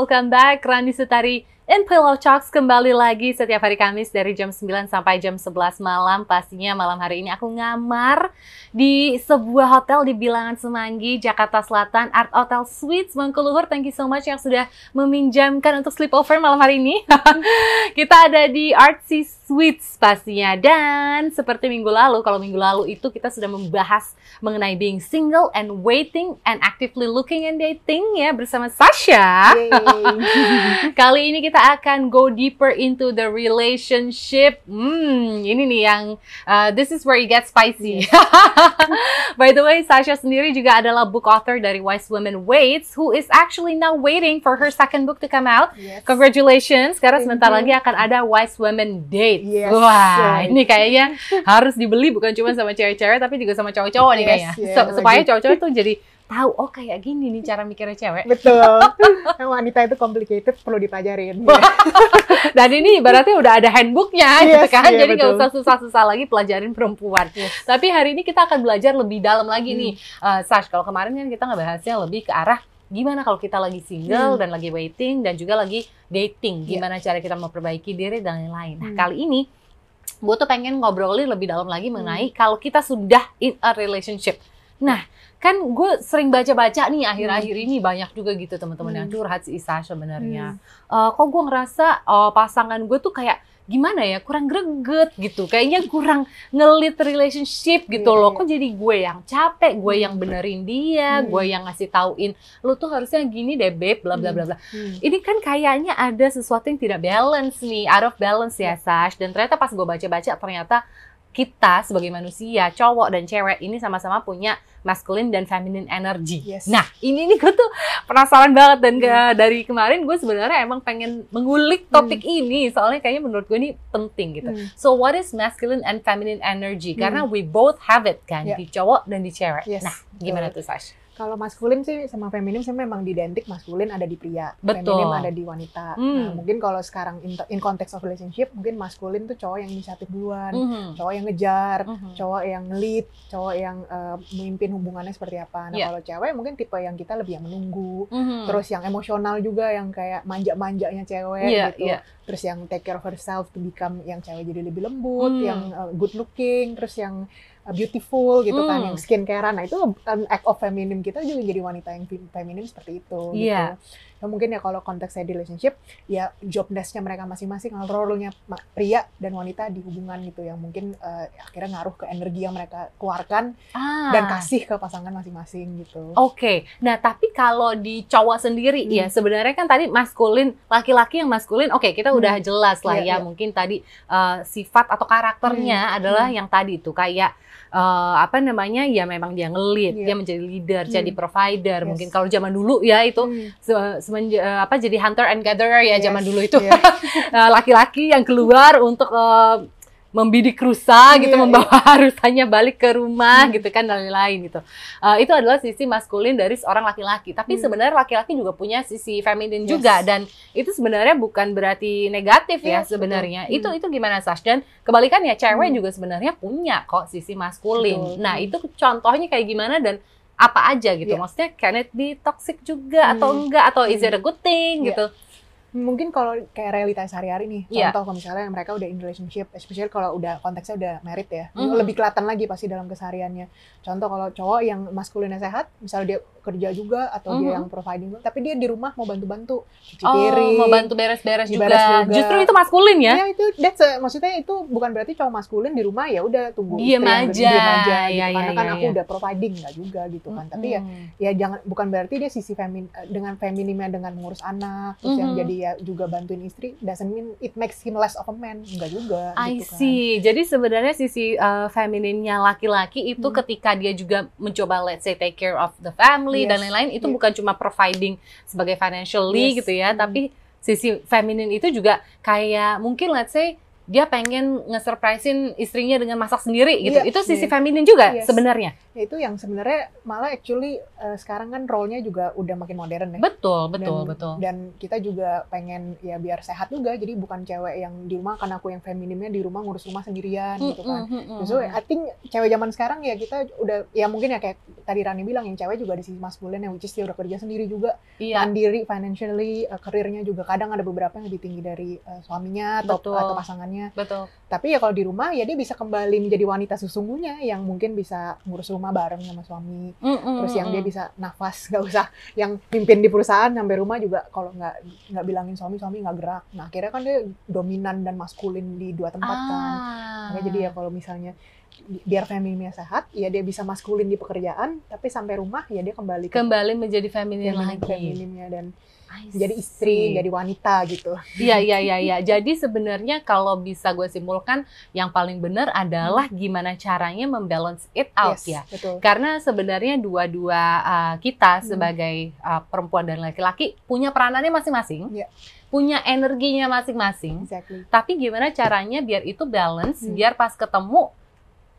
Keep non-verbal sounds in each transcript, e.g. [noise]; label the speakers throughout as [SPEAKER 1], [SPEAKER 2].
[SPEAKER 1] Welcome back, Rani Sutari in Pillow Talks kembali lagi setiap hari Kamis dari jam 9 sampai jam 11 malam. Pastinya malam hari ini aku ngamar di sebuah hotel di Bilangan Semanggi, Jakarta Selatan, Art Hotel Suites Mangkuluhur. Thank you so much yang sudah meminjamkan untuk sleepover malam hari ini. [laughs] kita ada di Artsy Suites pastinya. Dan seperti minggu lalu, kalau minggu lalu itu kita sudah membahas mengenai being single and waiting and actively looking and dating ya bersama Sasha. [laughs] Kali ini kita akan go deeper into the relationship. Hmm, ini nih yang uh, this is where it gets spicy. [laughs] By the way, Sasha sendiri juga adalah book author dari Wise Women Waits who is actually now waiting for her second book to come out.
[SPEAKER 2] Yes.
[SPEAKER 1] Congratulations, karena
[SPEAKER 2] Thank
[SPEAKER 1] sebentar
[SPEAKER 2] you.
[SPEAKER 1] lagi akan ada Wise Women Dates.
[SPEAKER 2] Yes.
[SPEAKER 1] Wah,
[SPEAKER 2] Right.
[SPEAKER 1] ini kayaknya [laughs] harus dibeli bukan cuma sama cewek-cewek tapi juga sama cowok-cowok nih
[SPEAKER 2] Yes,
[SPEAKER 1] kayaknya.
[SPEAKER 2] yeah,
[SPEAKER 1] So- supaya cowok-cowok tuh jadi tahu oh kayak gini nih cara mikirnya cewek.
[SPEAKER 2] Betul. [laughs] Wanita itu complicated, perlu dipelajarin. [laughs]
[SPEAKER 1] Dan ini berarti udah ada handbooknya gitu
[SPEAKER 2] Yes,
[SPEAKER 1] kan.
[SPEAKER 2] iya,
[SPEAKER 1] Jadi nggak usah susah-susah lagi pelajarin perempuan. Tapi hari ini kita akan belajar lebih dalam lagi
[SPEAKER 2] Hmm.
[SPEAKER 1] nih. Eh, Sash, kalau kemarin kan kita ngebahasnya lebih ke arah gimana kalau kita lagi single
[SPEAKER 2] Hmm.
[SPEAKER 1] dan lagi waiting dan juga lagi dating.
[SPEAKER 2] Iya.
[SPEAKER 1] Gimana cara kita memperbaiki diri dan lain-lain. Nah,
[SPEAKER 2] Hmm.
[SPEAKER 1] kali ini gue tuh pengen ngobrolin lebih dalam lagi
[SPEAKER 2] Hmm.
[SPEAKER 1] mengenai kalau kita sudah in a relationship. Nah, kan gue sering baca-baca nih akhir-akhir
[SPEAKER 2] Hmm.
[SPEAKER 1] ini banyak juga gitu teman-teman yang curhat si Isa sebenarnya.
[SPEAKER 2] Hmm.
[SPEAKER 1] Eh, kok gue ngerasa eh, pasangan gue tuh kayak gimana ya kurang greget gitu kayaknya kurang ngelit relationship gitu
[SPEAKER 2] Iya,
[SPEAKER 1] loh
[SPEAKER 2] iya.
[SPEAKER 1] kok jadi gue yang capek gue yang benerin dia
[SPEAKER 2] Hmm.
[SPEAKER 1] gue yang ngasih tauin lu tuh harusnya gini deh babe bla bla bla bla
[SPEAKER 2] Hmm.
[SPEAKER 1] ini kan kayaknya ada sesuatu yang tidak balance nih out of balance ya Sash dan ternyata pas gue baca-baca ternyata kita sebagai manusia cowok dan cewek ini sama-sama punya masculine dan feminine energy.
[SPEAKER 2] Yes.
[SPEAKER 1] Nah ini nih gue tuh penasaran banget dan ke- dari kemarin gue sebenarnya emang pengen mengulik topik ini soalnya kayaknya menurut gue ini penting gitu.
[SPEAKER 2] Hmm.
[SPEAKER 1] So what is masculine and feminine energy?
[SPEAKER 2] Hmm.
[SPEAKER 1] Karena we both have it kan
[SPEAKER 2] Yeah.
[SPEAKER 1] di cowok dan di cewek.
[SPEAKER 2] Yes,
[SPEAKER 1] Nah gimana tuh Sash?
[SPEAKER 2] Kalau maskulin sih sama feminim sih memang identik maskulin ada di pria,
[SPEAKER 1] Betul.
[SPEAKER 2] feminim ada di wanita.
[SPEAKER 1] Hmm.
[SPEAKER 2] Nah, mungkin kalau sekarang in, in context of relationship, mungkin maskulin tuh cowok yang inisiatif duluan,
[SPEAKER 1] Mhm.
[SPEAKER 2] cowok yang ngejar,
[SPEAKER 1] Mhm.
[SPEAKER 2] cowok yang lead, cowok yang eh, memimpin hubungannya seperti apa. Nah,
[SPEAKER 1] Iya.
[SPEAKER 2] kalau cewek mungkin tipe yang kita lebih yang menunggu,
[SPEAKER 1] Mhm.
[SPEAKER 2] terus yang emosional juga yang kayak manja-manjanya cewek
[SPEAKER 1] Iya,
[SPEAKER 2] gitu.
[SPEAKER 1] iya.
[SPEAKER 2] Terus yang take care of herself to become yang cewek jadi lebih lembut,
[SPEAKER 1] Hmm.
[SPEAKER 2] yang uh, good looking, terus yang uh, beautiful gitu kan,
[SPEAKER 1] Hmm.
[SPEAKER 2] yang skincare. Nah, itu um, act of feminim kita juga jadi wanita yang fem- feminim seperti itu
[SPEAKER 1] Iya.
[SPEAKER 2] gitu. Nah, mungkin ya kalau konteksnya di relationship, ya job desk-nya mereka masing-masing, role-nya pria dan wanita di hubungan gitu yang mungkin uh, akhirnya ngaruh ke energi yang mereka keluarkan
[SPEAKER 1] Ah.
[SPEAKER 2] dan kasih ke pasangan masing-masing gitu.
[SPEAKER 1] Oke, nah tapi kalau di cowok sendiri
[SPEAKER 2] Hmm.
[SPEAKER 1] ya sebenarnya kan tadi maskulin laki-laki yang maskulin, oke kita udah
[SPEAKER 2] Hmm.
[SPEAKER 1] jelas lah
[SPEAKER 2] Iya,
[SPEAKER 1] ya
[SPEAKER 2] iya.
[SPEAKER 1] mungkin tadi uh, sifat atau karakternya
[SPEAKER 2] Hmm.
[SPEAKER 1] adalah
[SPEAKER 2] Hmm.
[SPEAKER 1] yang tadi itu kayak uh, apa namanya ya memang dia ngelit,
[SPEAKER 2] Iya.
[SPEAKER 1] dia menjadi leader,
[SPEAKER 2] Hmm.
[SPEAKER 1] jadi provider.
[SPEAKER 2] Yes.
[SPEAKER 1] Mungkin kalau zaman dulu ya itu
[SPEAKER 2] Hmm.
[SPEAKER 1] Uh, apa jadi hunter and gatherer ya
[SPEAKER 2] Yes,
[SPEAKER 1] zaman dulu itu. Uh, [laughs] laki-laki yang keluar untuk uh, membidik rusa gitu,
[SPEAKER 2] Iya,
[SPEAKER 1] membawa [laughs] rusanya balik ke rumah
[SPEAKER 2] Hmm.
[SPEAKER 1] gitu kan dan lain-lain gitu. Uh, itu adalah sisi maskulin dari seorang laki-laki. Tapi
[SPEAKER 2] Hmm.
[SPEAKER 1] sebenarnya laki-laki juga punya sisi feminin
[SPEAKER 2] Yes.
[SPEAKER 1] juga dan itu sebenarnya bukan berarti negatif ya
[SPEAKER 2] Yes,
[SPEAKER 1] sebenarnya. Itu
[SPEAKER 2] betul.
[SPEAKER 1] itu gimana Sash? Dan kebalikannya cewek
[SPEAKER 2] Hmm.
[SPEAKER 1] juga sebenarnya punya kok sisi maskulin.
[SPEAKER 2] Betul.
[SPEAKER 1] Nah,
[SPEAKER 2] Hmm.
[SPEAKER 1] itu contohnya kayak gimana dan apa aja gitu.
[SPEAKER 2] Iya.
[SPEAKER 1] Maksudnya can it be toxic juga atau
[SPEAKER 2] Hmm.
[SPEAKER 1] enggak atau is it a good thing
[SPEAKER 2] Iya.
[SPEAKER 1] gitu.
[SPEAKER 2] Mungkin kalau kayak realitas sehari-hari nih
[SPEAKER 1] Iya.
[SPEAKER 2] contoh kalau misalnya mereka udah in relationship especially kalau udah konteksnya udah married ya
[SPEAKER 1] Mhm.
[SPEAKER 2] lebih kelihatan lagi pasti dalam kesehariannya contoh kalau cowok yang maskulinnya sehat misalnya dia kerja juga atau dia
[SPEAKER 1] Mhm.
[SPEAKER 2] yang providing tapi dia di rumah mau bantu-bantu cuci
[SPEAKER 1] Oh,
[SPEAKER 2] piring
[SPEAKER 1] mau bantu beres-beres juga.
[SPEAKER 2] Juga.
[SPEAKER 1] Justru itu maskulin ya?
[SPEAKER 2] ya itu that's a- maksudnya itu bukan berarti cowok maskulin di rumah ya udah tunggu
[SPEAKER 1] Diem aja.
[SPEAKER 2] diem aja gitu.
[SPEAKER 1] Iya,
[SPEAKER 2] karena
[SPEAKER 1] iya,
[SPEAKER 2] kan
[SPEAKER 1] iya,
[SPEAKER 2] aku
[SPEAKER 1] iya.
[SPEAKER 2] udah providing nggak juga gitu kan tapi ya
[SPEAKER 1] Mm-mm.
[SPEAKER 2] ya jangan bukan berarti dia sisi femin dengan feminimnya dengan mengurus anak terus yang
[SPEAKER 1] Mhm.
[SPEAKER 2] jadi dia juga bantuin istri doesn't mean it makes him less of a man enggak juga
[SPEAKER 1] I
[SPEAKER 2] gitu kan.
[SPEAKER 1] see. Jadi sebenarnya sisi uh, femininnya laki-laki itu
[SPEAKER 2] Hmm.
[SPEAKER 1] ketika dia juga mencoba let's say take care of the family dan
[SPEAKER 2] Yes.
[SPEAKER 1] lain-lain itu
[SPEAKER 2] Yeah.
[SPEAKER 1] bukan cuma providing sebagai financially
[SPEAKER 2] Yes.
[SPEAKER 1] gitu ya,
[SPEAKER 2] Hmm.
[SPEAKER 1] tapi sisi feminin itu juga kayak mungkin let's say dia pengen nge-surprisein istrinya dengan masak sendiri gitu.
[SPEAKER 2] Iya,
[SPEAKER 1] Itu sisi
[SPEAKER 2] iya.
[SPEAKER 1] feminin juga
[SPEAKER 2] Yes.
[SPEAKER 1] sebenarnya.
[SPEAKER 2] Ya, itu yang sebenarnya malah actually eh, sekarang kan role-nya juga udah makin modern ya
[SPEAKER 1] Betul, betul,
[SPEAKER 2] dan,
[SPEAKER 1] betul.
[SPEAKER 2] Dan kita juga pengen ya biar sehat juga. Jadi bukan cewek yang di rumah kan aku yang feminimnya di rumah ngurus rumah sendirian gitu kan.
[SPEAKER 1] Mm, mm, mm,
[SPEAKER 2] Justru
[SPEAKER 1] mm.
[SPEAKER 2] I think cewek zaman sekarang ya kita udah ya mungkin ya kayak tadi Rani bilang yang cewek juga di sisi maskulin yang which is dia udah kerja sendiri juga,
[SPEAKER 1] Iya,
[SPEAKER 2] mandiri financially, eh, karirnya juga kadang ada beberapa yang lebih tinggi dari eh, suaminya atau
[SPEAKER 1] Betul.
[SPEAKER 2] atau pasangannya.
[SPEAKER 1] Betul.
[SPEAKER 2] Tapi ya kalau di rumah ya dia bisa kembali menjadi wanita sesungguhnya yang mungkin bisa ngurus rumah bareng sama suami.
[SPEAKER 1] Mm, mm,
[SPEAKER 2] Terus yang
[SPEAKER 1] mm,
[SPEAKER 2] dia bisa nafas, [laughs] nggak usah yang pimpin di perusahaan sampai rumah juga kalau nggak nggak bilangin suami suami nggak gerak. Nah akhirnya kan dia dominan dan maskulin di dua tempat kan.
[SPEAKER 1] Ah.
[SPEAKER 2] Makanya jadi ya kalau misalnya bi- biar femininnya sehat, ya dia bisa maskulin di pekerjaan, tapi sampai rumah ya dia kembali ke
[SPEAKER 1] kembali menjadi feminin
[SPEAKER 2] feminin
[SPEAKER 1] lagi.
[SPEAKER 2] femininnya dan Jadi istri, jadi wanita gitu.
[SPEAKER 1] Iya, iya, iya, iya. Jadi sebenarnya kalau bisa gue simpulkan, yang paling benar adalah gimana caranya membalance it out
[SPEAKER 2] Yes,
[SPEAKER 1] ya.
[SPEAKER 2] betul.
[SPEAKER 1] Karena sebenarnya dua-dua uh, kita
[SPEAKER 2] Hmm.
[SPEAKER 1] sebagai uh, perempuan dan laki-laki punya peranannya masing-masing,
[SPEAKER 2] Iya.
[SPEAKER 1] punya energinya masing-masing.
[SPEAKER 2] Exactly.
[SPEAKER 1] Tapi gimana caranya biar itu balance,
[SPEAKER 2] Hmm.
[SPEAKER 1] biar pas ketemu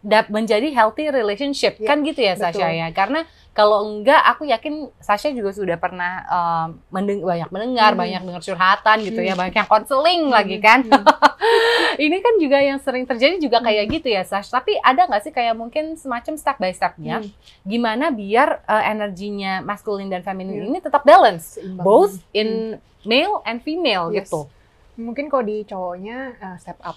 [SPEAKER 1] menjadi healthy relationship,
[SPEAKER 2] Iya,
[SPEAKER 1] kan gitu ya Sasha
[SPEAKER 2] betul.
[SPEAKER 1] ya? Karena kalau enggak, aku yakin Sasha juga sudah pernah um, mendeng- banyak mendengar,
[SPEAKER 2] Hmm.
[SPEAKER 1] banyak dengar curhatan gitu ya,
[SPEAKER 2] Hmm.
[SPEAKER 1] banyak yang konseling lagi kan.
[SPEAKER 2] Hmm. [laughs]
[SPEAKER 1] Ini kan juga yang sering terjadi juga
[SPEAKER 2] Hmm.
[SPEAKER 1] kayak gitu ya Sash. Tapi ada nggak sih kayak mungkin semacam step by stepnya,
[SPEAKER 2] Hmm.
[SPEAKER 1] gimana biar uh, energinya maskulin dan feminin
[SPEAKER 2] Iya.
[SPEAKER 1] ini tetap balance,
[SPEAKER 2] Seimbang.
[SPEAKER 1] both
[SPEAKER 2] Hmm.
[SPEAKER 1] in male and female
[SPEAKER 2] Yes.
[SPEAKER 1] gitu.
[SPEAKER 2] Mungkin kalau di cowoknya uh, step up.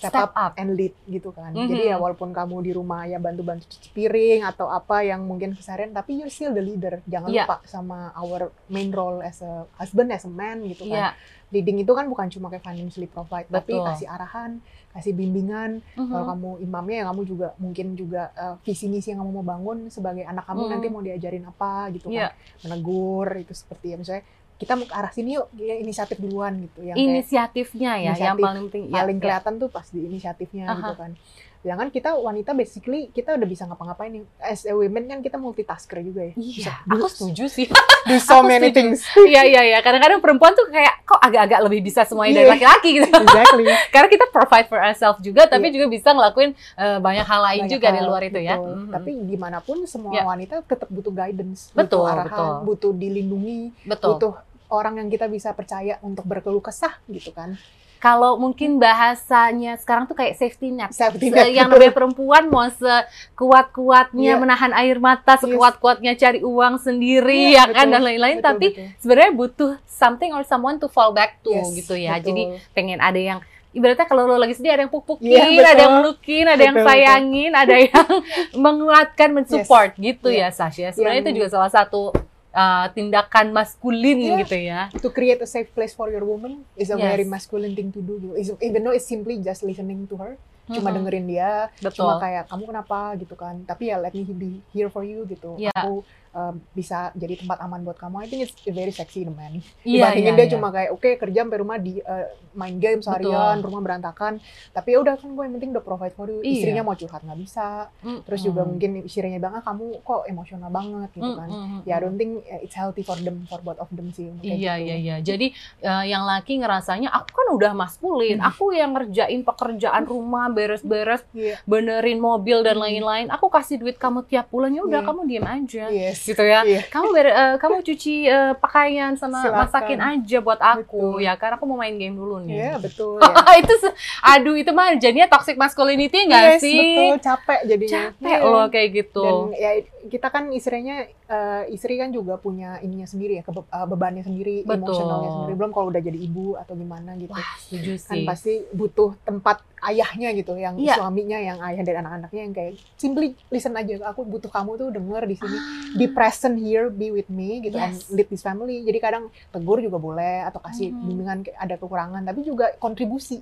[SPEAKER 2] Step,
[SPEAKER 1] Step
[SPEAKER 2] up,
[SPEAKER 1] up.
[SPEAKER 2] and lead gitu kan.
[SPEAKER 1] Mhm.
[SPEAKER 2] Jadi ya walaupun kamu di rumah ya bantu-bantu cuci piring atau apa yang mungkin keseharian, tapi you're still the leader. Jangan
[SPEAKER 1] Iya.
[SPEAKER 2] lupa sama our main role as a husband, as a man gitu kan.
[SPEAKER 1] Iya.
[SPEAKER 2] Leading itu kan bukan cuma kayak financially provide, tapi
[SPEAKER 1] Betul.
[SPEAKER 2] kasih arahan, kasih bimbingan.
[SPEAKER 1] Mhm.
[SPEAKER 2] Kalau kamu imamnya ya kamu juga mungkin juga uh, visi misi yang kamu mau bangun sebagai anak kamu
[SPEAKER 1] Mhm.
[SPEAKER 2] nanti mau diajarin apa gitu
[SPEAKER 1] Iya.
[SPEAKER 2] kan. Menegur itu seperti ya misalnya kita mau ke arah sini yuk, ya, inisiatif duluan gitu yang kayak
[SPEAKER 1] Inisiatifnya ya, yang
[SPEAKER 2] Inisiatif
[SPEAKER 1] paling penting. Iya,
[SPEAKER 2] paling
[SPEAKER 1] iya.
[SPEAKER 2] kelihatan tuh pas di inisiatifnya
[SPEAKER 1] Aha.
[SPEAKER 2] gitu kan. Sedangkan kita wanita basically kita udah bisa ngapa-ngapain nih. As a women kan kita multitasker juga ya.
[SPEAKER 1] Iya,
[SPEAKER 2] Bisa
[SPEAKER 1] aku setuju sih. [laughs]
[SPEAKER 2] do so
[SPEAKER 1] aku
[SPEAKER 2] many
[SPEAKER 1] setuju.
[SPEAKER 2] things.
[SPEAKER 1] Iya, iya, iya. Kadang-kadang perempuan tuh kayak kok agak-agak lebih bisa semuanya dari
[SPEAKER 2] Iya.
[SPEAKER 1] laki-laki gitu.
[SPEAKER 2] exactly. [laughs]
[SPEAKER 1] Karena kita provide for ourselves juga, tapi juga bisa ngelakuin eh, banyak hal lain
[SPEAKER 2] Banyak
[SPEAKER 1] juga di
[SPEAKER 2] hal,
[SPEAKER 1] luar itu ya.
[SPEAKER 2] betul.
[SPEAKER 1] Mhm.
[SPEAKER 2] Tapi gimana pun semua
[SPEAKER 1] Iya.
[SPEAKER 2] wanita tetap butuh guidance,
[SPEAKER 1] Betul,
[SPEAKER 2] butuh arahan,
[SPEAKER 1] betul.
[SPEAKER 2] butuh dilindungi,
[SPEAKER 1] betul.
[SPEAKER 2] butuh orang yang kita bisa percaya untuk berkeluh kesah gitu kan.
[SPEAKER 1] Kalau mungkin bahasanya sekarang tuh kayak safety net.
[SPEAKER 2] Safety net,
[SPEAKER 1] yang
[SPEAKER 2] betul.
[SPEAKER 1] namanya perempuan mau sekuat-kuatnya
[SPEAKER 2] Iya.
[SPEAKER 1] menahan air mata, sekuat-kuatnya cari uang sendiri
[SPEAKER 2] Iya,
[SPEAKER 1] ya kan
[SPEAKER 2] betul.
[SPEAKER 1] dan lain-lain
[SPEAKER 2] Betul,
[SPEAKER 1] tapi
[SPEAKER 2] betul.
[SPEAKER 1] sebenarnya butuh something or someone to fall back to
[SPEAKER 2] Yes,
[SPEAKER 1] gitu ya.
[SPEAKER 2] betul.
[SPEAKER 1] Jadi pengen ada yang ibaratnya kalau lo lagi sedih ada yang puk-pukin,
[SPEAKER 2] Iya, betul.
[SPEAKER 1] ada yang melukin, ada yang
[SPEAKER 2] Betul, betul.
[SPEAKER 1] sayangin, ada yang [laughs] menguatkan, mensupport gitu
[SPEAKER 2] Iya.
[SPEAKER 1] ya Sasha. Sebenarnya
[SPEAKER 2] Yang-
[SPEAKER 1] itu juga salah satu uh, tindakan maskulin
[SPEAKER 2] Iya.
[SPEAKER 1] gitu ya.
[SPEAKER 2] to create a safe place for your woman is a
[SPEAKER 1] Yes.
[SPEAKER 2] very masculine thing to do. Is- Even though it's simply just listening to her, cuma dengerin dia,
[SPEAKER 1] Betul.
[SPEAKER 2] cuma kayak kamu kenapa gitu kan. Tapi ya let me be here for you gitu.
[SPEAKER 1] Iya.
[SPEAKER 2] Aku um, bisa jadi tempat aman buat kamu. I think it's very sexy the man.
[SPEAKER 1] Iya,
[SPEAKER 2] Dibandingin
[SPEAKER 1] iya,
[SPEAKER 2] dia
[SPEAKER 1] iya.
[SPEAKER 2] cuma kayak oke kerja sampai rumah di uh, main game seharian,
[SPEAKER 1] Betul.
[SPEAKER 2] rumah berantakan. Tapi ya udah kan gue yang penting udah provide for you.
[SPEAKER 1] Iya.
[SPEAKER 2] Istrinya mau curhat nggak bisa.
[SPEAKER 1] Mm-mm.
[SPEAKER 2] Terus juga mungkin istrinya bilang ah kamu kok emosional banget gitu kan.
[SPEAKER 1] Mm-mm.
[SPEAKER 2] Ya I don't think uh, it's healthy for them for both of them sih.
[SPEAKER 1] Iya
[SPEAKER 2] gitu.
[SPEAKER 1] iya iya. Jadi eh, yang laki ngerasanya aku kan udah maskulin,
[SPEAKER 2] Hmm.
[SPEAKER 1] aku yang ngerjain pekerjaan rumah, beres-beres,
[SPEAKER 2] Iya.
[SPEAKER 1] benerin mobil dan
[SPEAKER 2] Hmm.
[SPEAKER 1] lain-lain. Aku kasih duit kamu tiap bulan ya udah
[SPEAKER 2] Iya.
[SPEAKER 1] kamu diem aja.
[SPEAKER 2] Yes.
[SPEAKER 1] Gitu ya.
[SPEAKER 2] Iya.
[SPEAKER 1] Kamu ber- eh, kamu cuci eh, pakaian sama
[SPEAKER 2] Silakan.
[SPEAKER 1] masakin aja buat aku
[SPEAKER 2] Betul.
[SPEAKER 1] ya karena aku mau main game dulu nih.
[SPEAKER 2] Iya betul. [laughs] ya.
[SPEAKER 1] itu aduh itu mah jadinya toxic masculinity enggak
[SPEAKER 2] Yes,
[SPEAKER 1] sih?
[SPEAKER 2] betul capek jadinya.
[SPEAKER 1] Capek
[SPEAKER 2] Iya.
[SPEAKER 1] loh kayak gitu.
[SPEAKER 2] Dan ya kita kan istrinya eh, istri kan juga punya ininya sendiri ya kebe- eh, bebannya sendiri,
[SPEAKER 1] Betul.
[SPEAKER 2] emosionalnya sendiri. Belum kalau udah jadi ibu atau gimana gitu.
[SPEAKER 1] Wah, setuju
[SPEAKER 2] kan
[SPEAKER 1] sih.
[SPEAKER 2] pasti butuh tempat ayahnya gitu, yang
[SPEAKER 1] Iya.
[SPEAKER 2] suaminya, yang ayah dan anak-anaknya yang kayak simply listen aja. Aku butuh kamu tuh denger di sini,
[SPEAKER 1] Ah.
[SPEAKER 2] be present here, be with me gitu, and
[SPEAKER 1] Yes.
[SPEAKER 2] lead this family. Jadi kadang tegur juga boleh atau kasih
[SPEAKER 1] Mhm.
[SPEAKER 2] bimbingan kayak ada kekurangan, tapi juga kontribusi.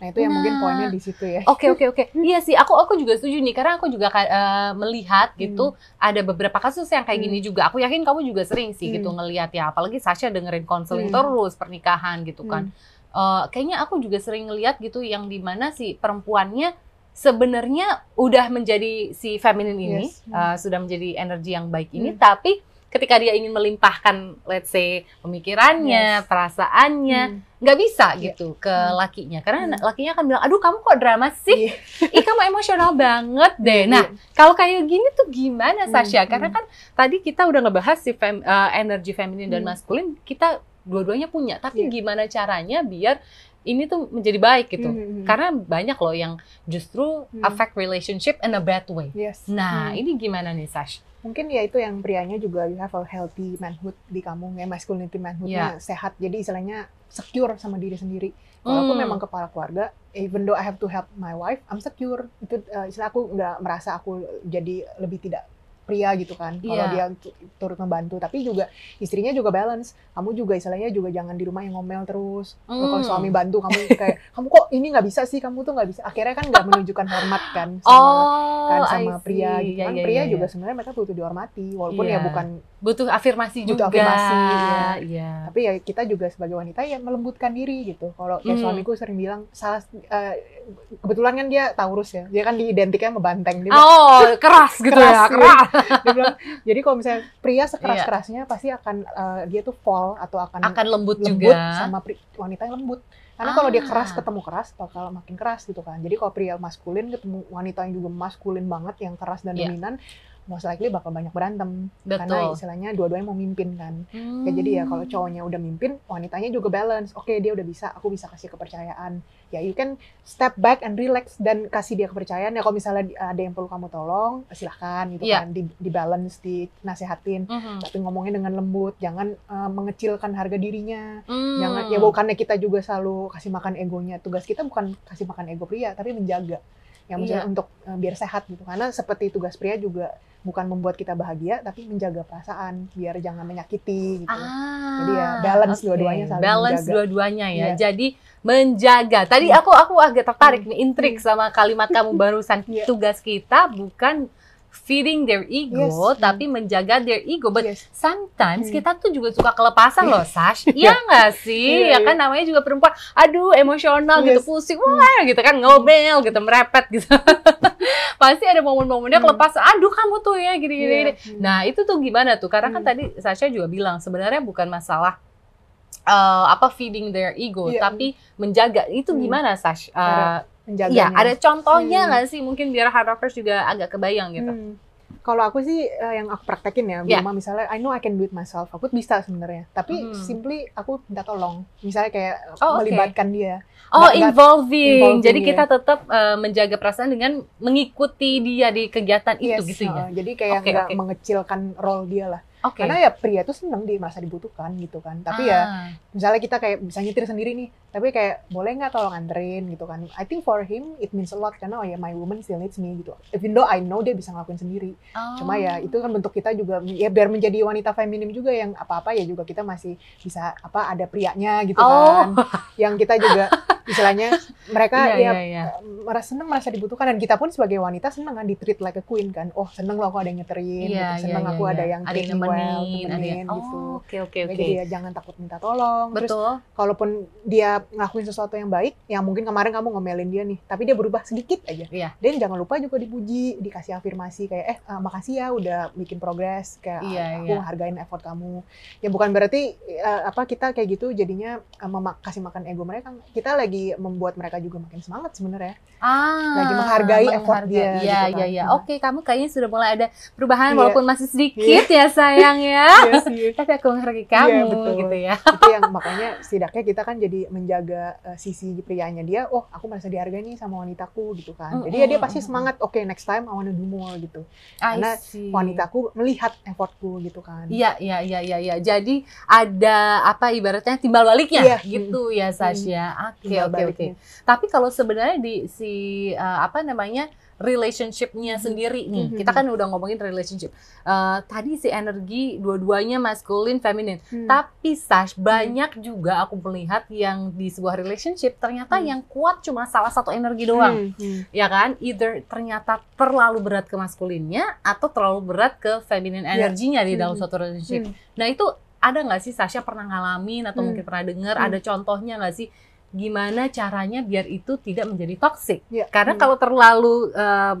[SPEAKER 2] Nah itu yang mungkin
[SPEAKER 1] Nah.
[SPEAKER 2] poinnya di situ ya.
[SPEAKER 1] Oke oke oke. Iya sih, aku aku juga setuju nih karena aku juga eh, melihat gitu ada beberapa kasus yang kayak
[SPEAKER 2] Hmm.
[SPEAKER 1] gini juga. Aku yakin kamu juga sering sih gitu
[SPEAKER 2] Hmm.
[SPEAKER 1] ngelihat ya, apalagi Sasha dengerin konseling
[SPEAKER 2] Hmm.
[SPEAKER 1] terus pernikahan gitu kan. Eh, kayaknya aku juga sering ngelihat gitu yang di mana si perempuannya sebenarnya udah menjadi si feminin ini,
[SPEAKER 2] Yes.
[SPEAKER 1] eh, sudah menjadi energi yang baik ini,
[SPEAKER 2] Hmm.
[SPEAKER 1] tapi ketika dia ingin melimpahkan, let's say pemikirannya,
[SPEAKER 2] Yes.
[SPEAKER 1] perasaannya,
[SPEAKER 2] Hmm.
[SPEAKER 1] nggak bisa
[SPEAKER 2] Iya.
[SPEAKER 1] gitu ke
[SPEAKER 2] Hmm.
[SPEAKER 1] lakinya karena
[SPEAKER 2] Hmm.
[SPEAKER 1] lakinya akan bilang aduh kamu kok drama sih
[SPEAKER 2] Iya. [laughs]
[SPEAKER 1] ih kamu emosional banget deh nah kalau kayak gini tuh gimana
[SPEAKER 2] Hmm,
[SPEAKER 1] Sasha
[SPEAKER 2] hmm.
[SPEAKER 1] karena kan tadi kita udah ngebahas si fem- eh, energi feminin dan
[SPEAKER 2] Hmm.
[SPEAKER 1] maskulin kita dua-duanya punya tapi
[SPEAKER 2] Iya.
[SPEAKER 1] gimana caranya biar ini tuh menjadi baik gitu
[SPEAKER 2] Hmm, hmm, hmm.
[SPEAKER 1] karena banyak loh yang justru
[SPEAKER 2] Hmm.
[SPEAKER 1] affect relationship in a bad way
[SPEAKER 2] yes.
[SPEAKER 1] nah
[SPEAKER 2] Hmm.
[SPEAKER 1] ini gimana nih Sash
[SPEAKER 2] mungkin ya itu yang prianya juga you have a healthy manhood di kamu ya masculinity manhoodnya sehat. Jadi istilahnya secure sama diri sendiri. Kalau aku
[SPEAKER 1] Hmm.
[SPEAKER 2] memang kepala keluarga even though I have to help my wife I'm secure. Itu uh, istilah aku nggak merasa aku jadi lebih tidak pria gitu kan kalau
[SPEAKER 1] Iya.
[SPEAKER 2] dia tu- turut membantu tapi juga istrinya juga balance kamu juga istilahnya juga jangan di rumah yang ngomel terus Kalau
[SPEAKER 1] Hmm.
[SPEAKER 2] suami bantu kamu kayak [laughs] kamu kok ini nggak bisa sih kamu tuh nggak bisa akhirnya kan nggak menunjukkan hormat kan sama
[SPEAKER 1] oh
[SPEAKER 2] kan sama pria gitu
[SPEAKER 1] Ya,
[SPEAKER 2] kan
[SPEAKER 1] ya,
[SPEAKER 2] pria
[SPEAKER 1] ya, ya.
[SPEAKER 2] juga sebenarnya mereka butuh dihormati walaupun
[SPEAKER 1] Iya.
[SPEAKER 2] ya bukan
[SPEAKER 1] butuh afirmasi
[SPEAKER 2] Butuh
[SPEAKER 1] juga
[SPEAKER 2] afirmasi, iya.
[SPEAKER 1] iya
[SPEAKER 2] tapi ya kita juga sebagai wanita ya melembutkan diri gitu kalau kayak
[SPEAKER 1] Hmm.
[SPEAKER 2] suamiku sering bilang salah eh, kebetulan kan dia Taurus ya dia kan diidentiknya sama banteng dia,
[SPEAKER 1] Oh, keras gitu
[SPEAKER 2] Keras,
[SPEAKER 1] ya,
[SPEAKER 2] iya.
[SPEAKER 1] keras. [laughs]
[SPEAKER 2] dia bilang jadi kalau misalnya pria
[SPEAKER 1] Iya.
[SPEAKER 2] sekeras kerasnya pasti akan eh, dia tuh fall atau akan,
[SPEAKER 1] Akan lembut,
[SPEAKER 2] lembut
[SPEAKER 1] juga.
[SPEAKER 2] sama wanita yang lembut karena kalau dia keras
[SPEAKER 1] Ah.
[SPEAKER 2] ketemu keras bakal makin keras gitu kan jadi kalau pria maskulin ketemu wanita yang juga maskulin banget yang keras dan
[SPEAKER 1] Iya.
[SPEAKER 2] dominan most likely bakal banyak berantem karena
[SPEAKER 1] Betul.
[SPEAKER 2] istilahnya dua-duanya mau mimpin kan
[SPEAKER 1] Hmm.
[SPEAKER 2] Ya, jadi ya kalau cowoknya udah mimpin, wanitanya juga balance. Oke, dia udah bisa, aku bisa kasih kepercayaan. Ya you can step back and relax dan kasih dia kepercayaan. Ya kalau misalnya ada yang perlu kamu tolong, silahkan gitu
[SPEAKER 1] Iya.
[SPEAKER 2] kan. Di, di balance, dinasehatin.
[SPEAKER 1] Mhm.
[SPEAKER 2] Tapi ngomongnya dengan lembut, jangan uh, mengecilkan harga dirinya.
[SPEAKER 1] Hmm.
[SPEAKER 2] Jangan ya bukannya kita juga selalu kasih makan egonya. Tugas kita bukan kasih makan ego pria, tapi menjaga. Yang misalnya
[SPEAKER 1] Iya.
[SPEAKER 2] untuk uh, biar sehat gitu. Karena seperti tugas pria juga bukan membuat kita bahagia, tapi menjaga perasaan biar jangan menyakiti gitu.
[SPEAKER 1] Ah,
[SPEAKER 2] Jadi ya balance
[SPEAKER 1] oke.
[SPEAKER 2] dua-duanya saling
[SPEAKER 1] balance
[SPEAKER 2] menjaga.
[SPEAKER 1] dua-duanya ya.
[SPEAKER 2] Iya.
[SPEAKER 1] Jadi menjaga. Tadi
[SPEAKER 2] Hmm.
[SPEAKER 1] aku aku agak tertarik
[SPEAKER 2] Hmm.
[SPEAKER 1] nih, intrik sama kalimat kamu barusan. [laughs]
[SPEAKER 2] Iya.
[SPEAKER 1] Tugas kita bukan feeding their ego,
[SPEAKER 2] Yes. Hmm.
[SPEAKER 1] tapi menjaga their ego. But
[SPEAKER 2] Yes.
[SPEAKER 1] sometimes
[SPEAKER 2] Hmm.
[SPEAKER 1] kita tuh juga suka kelepasan loh, Sash. [laughs] Iya nggak sih?
[SPEAKER 2] Iya,
[SPEAKER 1] ya kan namanya juga perempuan. Aduh, emosional gitu,
[SPEAKER 2] Yes.
[SPEAKER 1] pusing, wah gitu kan ngomel gitu, merepet gitu. [laughs] Pasti ada momen-momennya
[SPEAKER 2] Hmm.
[SPEAKER 1] kelepasan. Aduh, kamu tuh ya gini-gini.
[SPEAKER 2] Iya.
[SPEAKER 1] gini. Nah, itu tuh gimana tuh? Karena kan
[SPEAKER 2] Hmm.
[SPEAKER 1] tadi Sasha juga bilang sebenarnya bukan masalah eh, apa feeding their ego,
[SPEAKER 2] Iya.
[SPEAKER 1] tapi menjaga. Itu
[SPEAKER 2] Hmm.
[SPEAKER 1] gimana, Sash?
[SPEAKER 2] Cara menjaganya.
[SPEAKER 1] Iya, ada contohnya
[SPEAKER 2] Hmm.
[SPEAKER 1] nggak sih? Mungkin biar hardrockers juga agak kebayang gitu.
[SPEAKER 2] Hmm. Kalau aku sih eh, yang aku praktekin ya,
[SPEAKER 1] Iya.
[SPEAKER 2] rumah misalnya, I know I can do it myself. Aku bisa sebenarnya, tapi
[SPEAKER 1] Hmm.
[SPEAKER 2] simply aku minta tolong. Misalnya kayak
[SPEAKER 1] Oh,
[SPEAKER 2] melibatkan dia.
[SPEAKER 1] Oh,
[SPEAKER 2] nggak-
[SPEAKER 1] involving.
[SPEAKER 2] involving,
[SPEAKER 1] Jadi
[SPEAKER 2] iya.
[SPEAKER 1] kita tetap eh, menjaga perasaan dengan mengikuti dia di kegiatan itu
[SPEAKER 2] Yes,
[SPEAKER 1] gitu ya.
[SPEAKER 2] uh, jadi kayak nggak
[SPEAKER 1] oke.
[SPEAKER 2] mengecilkan role dia lah.
[SPEAKER 1] Oke.
[SPEAKER 2] Karena ya pria tuh seneng di masa dibutuhkan gitu kan. Tapi ya
[SPEAKER 1] Ah.
[SPEAKER 2] misalnya kita kayak bisa nyetir sendiri nih, tapi kayak boleh nggak tolong anterin gitu kan. I think for him it means a lot karena oh ya my woman still needs me gitu. Even though I know dia bisa ngelakuin sendiri.
[SPEAKER 1] Oh.
[SPEAKER 2] Cuma ya itu kan bentuk kita juga ya biar menjadi wanita feminim juga yang apa-apa ya juga kita masih bisa apa ada prianya gitu
[SPEAKER 1] Oh.
[SPEAKER 2] kan. Yang kita juga istilahnya mereka
[SPEAKER 1] Iya,
[SPEAKER 2] ya
[SPEAKER 1] iya, iya.
[SPEAKER 2] merasa seneng merasa dibutuhkan dan kita pun sebagai wanita seneng kan di treat like a queen kan. Oh, seneng loh aku ada yang nyeterin
[SPEAKER 1] Iya,
[SPEAKER 2] gitu. Seneng
[SPEAKER 1] iya,
[SPEAKER 2] aku
[SPEAKER 1] iya,
[SPEAKER 2] ada yang
[SPEAKER 1] ada yang
[SPEAKER 2] me well,
[SPEAKER 1] nemenin, ada
[SPEAKER 2] temenin gitu.
[SPEAKER 1] Oh, oke oke
[SPEAKER 2] Ya,
[SPEAKER 1] oke.
[SPEAKER 2] Jadi ya jangan takut minta tolong. Terus
[SPEAKER 1] Betul.
[SPEAKER 2] kalaupun dia ngelakuin sesuatu yang baik, yang mungkin kemarin kamu ngomelin dia nih, tapi dia berubah sedikit aja.
[SPEAKER 1] Iya.
[SPEAKER 2] Dan jangan lupa juga dipuji, dikasih afirmasi kayak eh ah, makasih ya udah bikin progres, kayak
[SPEAKER 1] Iya,
[SPEAKER 2] aku
[SPEAKER 1] iya.
[SPEAKER 2] hargain effort kamu. Ya bukan berarti eh, apa kita kayak gitu jadinya mema- kasih makan ego mereka. Kita lagi membuat mereka juga makin semangat sebenarnya.
[SPEAKER 1] Ah,
[SPEAKER 2] Lagi menghargai effort dia,
[SPEAKER 1] Iya,
[SPEAKER 2] gitu
[SPEAKER 1] iya,
[SPEAKER 2] kan.
[SPEAKER 1] iya. Oke, kamu kayaknya sudah mulai ada perubahan
[SPEAKER 2] Iya.
[SPEAKER 1] walaupun masih sedikit ya sayang ya. [laughs]
[SPEAKER 2] Iya sih.
[SPEAKER 1] Tapi aku menghargai kamu
[SPEAKER 2] betul.
[SPEAKER 1] gitu ya.
[SPEAKER 2] itu yang makanya setidaknya kita kan jadi menjaga eh, sisi prianya dia oh aku merasa dihargai nih sama wanitaku gitu kan jadi ya dia
[SPEAKER 1] Mm,
[SPEAKER 2] pasti
[SPEAKER 1] mm,
[SPEAKER 2] semangat oke next time I wanna do more gitu
[SPEAKER 1] I
[SPEAKER 2] Karena
[SPEAKER 1] see.
[SPEAKER 2] wanitaku melihat effortku gitu kan
[SPEAKER 1] Iya, iya, iya, iya, iya. Jadi ada apa ibaratnya timbal baliknya
[SPEAKER 2] Iya.
[SPEAKER 1] gitu ya Sasha. Oke, oke,
[SPEAKER 2] baliknya.
[SPEAKER 1] Tapi kalau sebenarnya di si uh, apa namanya relationship-nya sendiri nih,
[SPEAKER 2] Mhm.
[SPEAKER 1] kita kan udah ngomongin relationship. Uh, tadi si energi dua-duanya maskulin, feminin.
[SPEAKER 2] Hmm.
[SPEAKER 1] Tapi Sash, banyak juga aku melihat yang di sebuah relationship ternyata
[SPEAKER 2] Hmm.
[SPEAKER 1] yang kuat cuma salah satu energi doang.
[SPEAKER 2] Hmm, hmm.
[SPEAKER 1] Ya kan? Either ternyata terlalu berat ke maskulinnya atau terlalu berat ke feminin
[SPEAKER 2] Ya.
[SPEAKER 1] energinya di dalam
[SPEAKER 2] Hmm.
[SPEAKER 1] suatu relationship.
[SPEAKER 2] Hmm.
[SPEAKER 1] Nah itu ada nggak sih Sasha pernah ngalamin atau
[SPEAKER 2] Hmm.
[SPEAKER 1] mungkin pernah dengar
[SPEAKER 2] Hmm.
[SPEAKER 1] ada contohnya nggak sih gimana caranya biar itu tidak menjadi toxic?
[SPEAKER 2] Ya,
[SPEAKER 1] Karena
[SPEAKER 2] hmm.
[SPEAKER 1] kalau terlalu eh,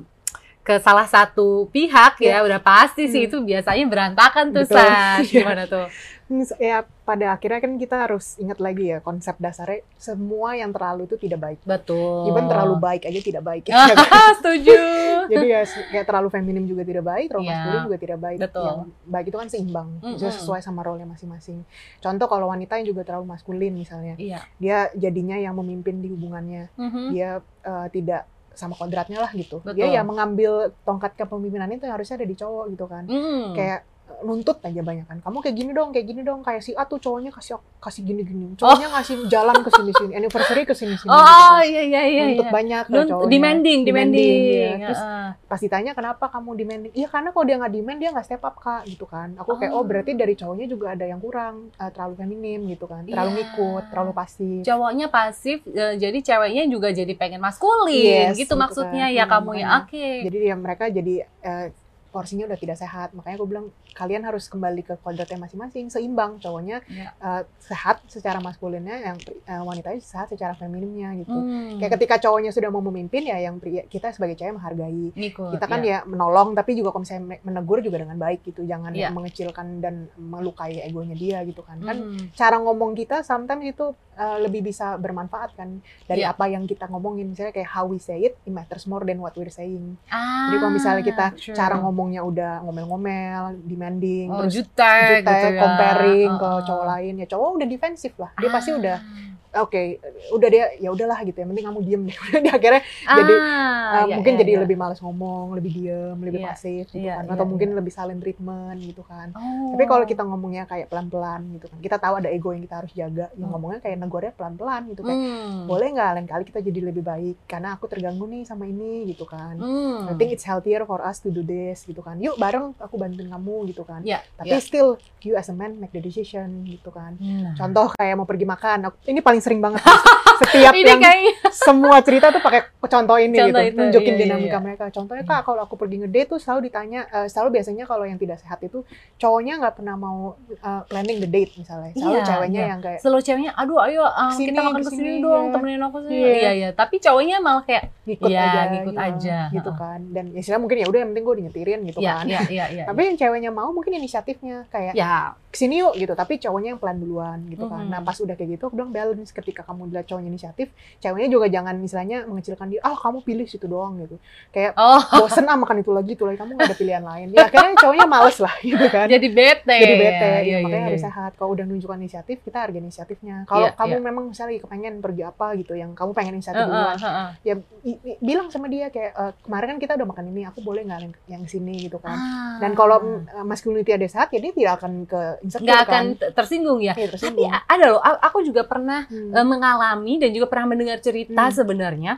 [SPEAKER 1] ke salah satu pihak ya, udah pasti sih
[SPEAKER 2] Hmm.
[SPEAKER 1] itu biasanya berantakan tuh
[SPEAKER 2] Betul. Iya.
[SPEAKER 1] Gimana tuh?
[SPEAKER 2] Hmm, ya pada akhirnya kan kita harus ingat lagi ya konsep dasarnya semua yang terlalu itu tidak baik.
[SPEAKER 1] Betul.
[SPEAKER 2] Even terlalu baik aja tidak baik. [laughs]
[SPEAKER 1] Ah, setuju.
[SPEAKER 2] Jadi ya kayak terlalu feminim juga tidak baik, terlalu
[SPEAKER 1] Iya.
[SPEAKER 2] maskulin juga tidak baik.
[SPEAKER 1] Betul.
[SPEAKER 2] Yang baik itu kan seimbang,
[SPEAKER 1] Mm-mm.
[SPEAKER 2] Itu sesuai sama role masing-masing. Contoh kalau wanita yang juga terlalu maskulin misalnya,
[SPEAKER 1] Iya.
[SPEAKER 2] dia jadinya yang memimpin di hubungannya,
[SPEAKER 1] Mhm.
[SPEAKER 2] dia eh, tidak sama kodratnya lah gitu.
[SPEAKER 1] Betul.
[SPEAKER 2] Dia ya mengambil tongkat kepemimpinan itu yang harusnya ada di cowok gitu kan.
[SPEAKER 1] Hmm.
[SPEAKER 2] Kayak nuntut aja banyak kan. Kamu kayak gini dong, kayak gini dong. Kayak si A tuh cowoknya kasih kasih gini-gini. Cowoknya ngasih jalan ke sini-sini, anniversary ke sini-sini.
[SPEAKER 1] Oh,
[SPEAKER 2] gitu kan.
[SPEAKER 1] iya iya iya.
[SPEAKER 2] Nuntut
[SPEAKER 1] iya.
[SPEAKER 2] banyak
[SPEAKER 1] Nunt-
[SPEAKER 2] cowoknya.
[SPEAKER 1] demanding, demanding.
[SPEAKER 2] iya. Terus
[SPEAKER 1] Heeh.
[SPEAKER 2] pas ditanya kenapa kamu demanding iya karena kalau dia nggak demand dia nggak step up kak gitu kan aku kayak oh
[SPEAKER 1] Oh.
[SPEAKER 2] berarti dari cowoknya juga ada yang kurang eh, terlalu feminim gitu kan terlalu
[SPEAKER 1] Iya.
[SPEAKER 2] ngikut terlalu pasif
[SPEAKER 1] cowoknya pasif eh, jadi ceweknya juga jadi pengen maskulin
[SPEAKER 2] Yes,
[SPEAKER 1] gitu
[SPEAKER 2] gitu
[SPEAKER 1] maksudnya
[SPEAKER 2] kan.
[SPEAKER 1] ya
[SPEAKER 2] Hmm,
[SPEAKER 1] kamu ya
[SPEAKER 2] makanya.
[SPEAKER 1] oke
[SPEAKER 2] jadi ya mereka jadi eh, porsinya udah tidak sehat makanya aku bilang kalian harus kembali ke kodratnya masing-masing seimbang cowoknya
[SPEAKER 1] Iya.
[SPEAKER 2] eh, sehat secara maskulinnya yang eh, wanitanya sehat secara feminimnya gitu
[SPEAKER 1] Hmm.
[SPEAKER 2] kayak ketika cowoknya sudah mau memimpin ya yang pria kita sebagai cewek menghargai kita kan
[SPEAKER 1] ya.
[SPEAKER 2] ya menolong tapi juga kalau misalnya menegur juga dengan baik gitu jangan
[SPEAKER 1] Iya.
[SPEAKER 2] mengecilkan dan melukai egonya dia gitu kan kan
[SPEAKER 1] Hmm.
[SPEAKER 2] cara ngomong kita sometimes itu uh, lebih bisa bermanfaat kan dari
[SPEAKER 1] Iya.
[SPEAKER 2] apa yang kita ngomongin misalnya kayak how we say it it matters more than what we're saying
[SPEAKER 1] Ah,
[SPEAKER 2] jadi kalau misalnya kita
[SPEAKER 1] true.
[SPEAKER 2] cara ngomongnya udah ngomel-ngomel demanding
[SPEAKER 1] oh,
[SPEAKER 2] terus
[SPEAKER 1] jutek,
[SPEAKER 2] jutek,
[SPEAKER 1] gitu ya.
[SPEAKER 2] comparing ke
[SPEAKER 1] Heeh.
[SPEAKER 2] cowok lain ya cowok udah defensif lah dia pasti
[SPEAKER 1] Ah.
[SPEAKER 2] udah oke udah dia ya udahlah gitu yang penting kamu diem deh [laughs] udah dia akhirnya jadi,
[SPEAKER 1] Ah,
[SPEAKER 2] Uh,
[SPEAKER 1] iya,
[SPEAKER 2] mungkin
[SPEAKER 1] iya,
[SPEAKER 2] jadi
[SPEAKER 1] iya.
[SPEAKER 2] lebih malas ngomong, lebih diem, lebih
[SPEAKER 1] Iya,
[SPEAKER 2] pasif gitu
[SPEAKER 1] iya,
[SPEAKER 2] kan,
[SPEAKER 1] iya,
[SPEAKER 2] atau mungkin
[SPEAKER 1] iya.
[SPEAKER 2] lebih silent treatment gitu kan.
[SPEAKER 1] Oh.
[SPEAKER 2] Tapi kalau kita ngomongnya kayak pelan-pelan gitu kan, kita tahu ada ego yang kita harus jaga, yang
[SPEAKER 1] Hmm.
[SPEAKER 2] ngomongnya kayak negornya pelan-pelan gitu kan.
[SPEAKER 1] Hmm.
[SPEAKER 2] Boleh nggak lain kali kita jadi lebih baik karena aku terganggu nih sama ini gitu kan.
[SPEAKER 1] Hmm.
[SPEAKER 2] I think it's healthier for us to do this gitu kan. Yuk bareng aku bantuin kamu gitu kan.
[SPEAKER 1] Iya,
[SPEAKER 2] Tapi
[SPEAKER 1] iya.
[SPEAKER 2] still you as a man make the decision gitu kan.
[SPEAKER 1] Nah.
[SPEAKER 2] Contoh kayak mau pergi makan, aku- ini paling sering banget. Setiap
[SPEAKER 1] ini
[SPEAKER 2] yang
[SPEAKER 1] kayaknya
[SPEAKER 2] semua cerita tuh pakai contoh ini
[SPEAKER 1] Contoh
[SPEAKER 2] gitu,
[SPEAKER 1] itu,
[SPEAKER 2] nunjukin
[SPEAKER 1] iya, iya,
[SPEAKER 2] dinamika
[SPEAKER 1] iya.
[SPEAKER 2] mereka. Contohnya kak, kalau aku pergi ngedate tuh selalu ditanya, eh, selalu biasanya kalau yang tidak sehat itu cowoknya nggak pernah mau eh, planning the date misalnya, selalu
[SPEAKER 1] Iya,
[SPEAKER 2] ceweknya
[SPEAKER 1] iya.
[SPEAKER 2] yang kayak
[SPEAKER 1] selalu ceweknya aduh ayo uh,
[SPEAKER 2] Ke sini,
[SPEAKER 1] kita makan
[SPEAKER 2] ke
[SPEAKER 1] sini, ke sini dong
[SPEAKER 2] ya.
[SPEAKER 1] temenin aku sini
[SPEAKER 2] Iya.
[SPEAKER 1] iya iya tapi cowoknya malah kayak
[SPEAKER 2] ngikut
[SPEAKER 1] Iya,
[SPEAKER 2] aja,
[SPEAKER 1] ngikut
[SPEAKER 2] iya,
[SPEAKER 1] aja,
[SPEAKER 2] gitu kan. Dan istilah mungkin ya udah yang penting gue dinyetirin gitu
[SPEAKER 1] iya
[SPEAKER 2] kan.
[SPEAKER 1] iya iya iya
[SPEAKER 2] Tapi yang ceweknya mau mungkin inisiatifnya kayak
[SPEAKER 1] ya
[SPEAKER 2] ke sini yuk gitu, tapi cowoknya yang plan duluan gitu kan.
[SPEAKER 1] Mhm.
[SPEAKER 2] Nah pas udah kayak gitu, aku bilang balance ketika kamu lihat cowoknya inisiatif, ceweknya juga jangan misalnya mengecilkan dia, ah kamu pilih situ doang gitu. Kayak
[SPEAKER 1] oh
[SPEAKER 2] bosen ah makan itu lagi, itu lagi kamu gak ada pilihan lain. Ya akhirnya cowoknya males lah [laughs] gitu kan.
[SPEAKER 1] jadi bete
[SPEAKER 2] Jadi bete,
[SPEAKER 1] Iya,
[SPEAKER 2] ya,
[SPEAKER 1] iya,
[SPEAKER 2] makanya
[SPEAKER 1] iya.
[SPEAKER 2] harus sehat. Kalau udah nunjukkan inisiatif, kita hargai inisiatifnya. Kalau
[SPEAKER 1] Iya,
[SPEAKER 2] kamu
[SPEAKER 1] iya.
[SPEAKER 2] memang misalnya lagi kepengen pergi apa gitu, yang kamu pengen inisiatif
[SPEAKER 1] Heeh,
[SPEAKER 2] duluan,
[SPEAKER 1] heeh.
[SPEAKER 2] ya i- i- bilang sama dia kayak "Eh, kemarin kan kita udah makan ini, aku boleh nggak yang- yang sini gitu kan.
[SPEAKER 1] Ah.
[SPEAKER 2] Dan kalau mm, masculinity ada sehat, ya dia tidak akan ke
[SPEAKER 1] nggak akan
[SPEAKER 2] kan.
[SPEAKER 1] tersinggung ya tapi
[SPEAKER 2] tersinggung.
[SPEAKER 1] a- ada loh aku juga pernah
[SPEAKER 2] Hmm.
[SPEAKER 1] eh, mengalami dan juga pernah mendengar cerita
[SPEAKER 2] Hmm.
[SPEAKER 1] sebenarnya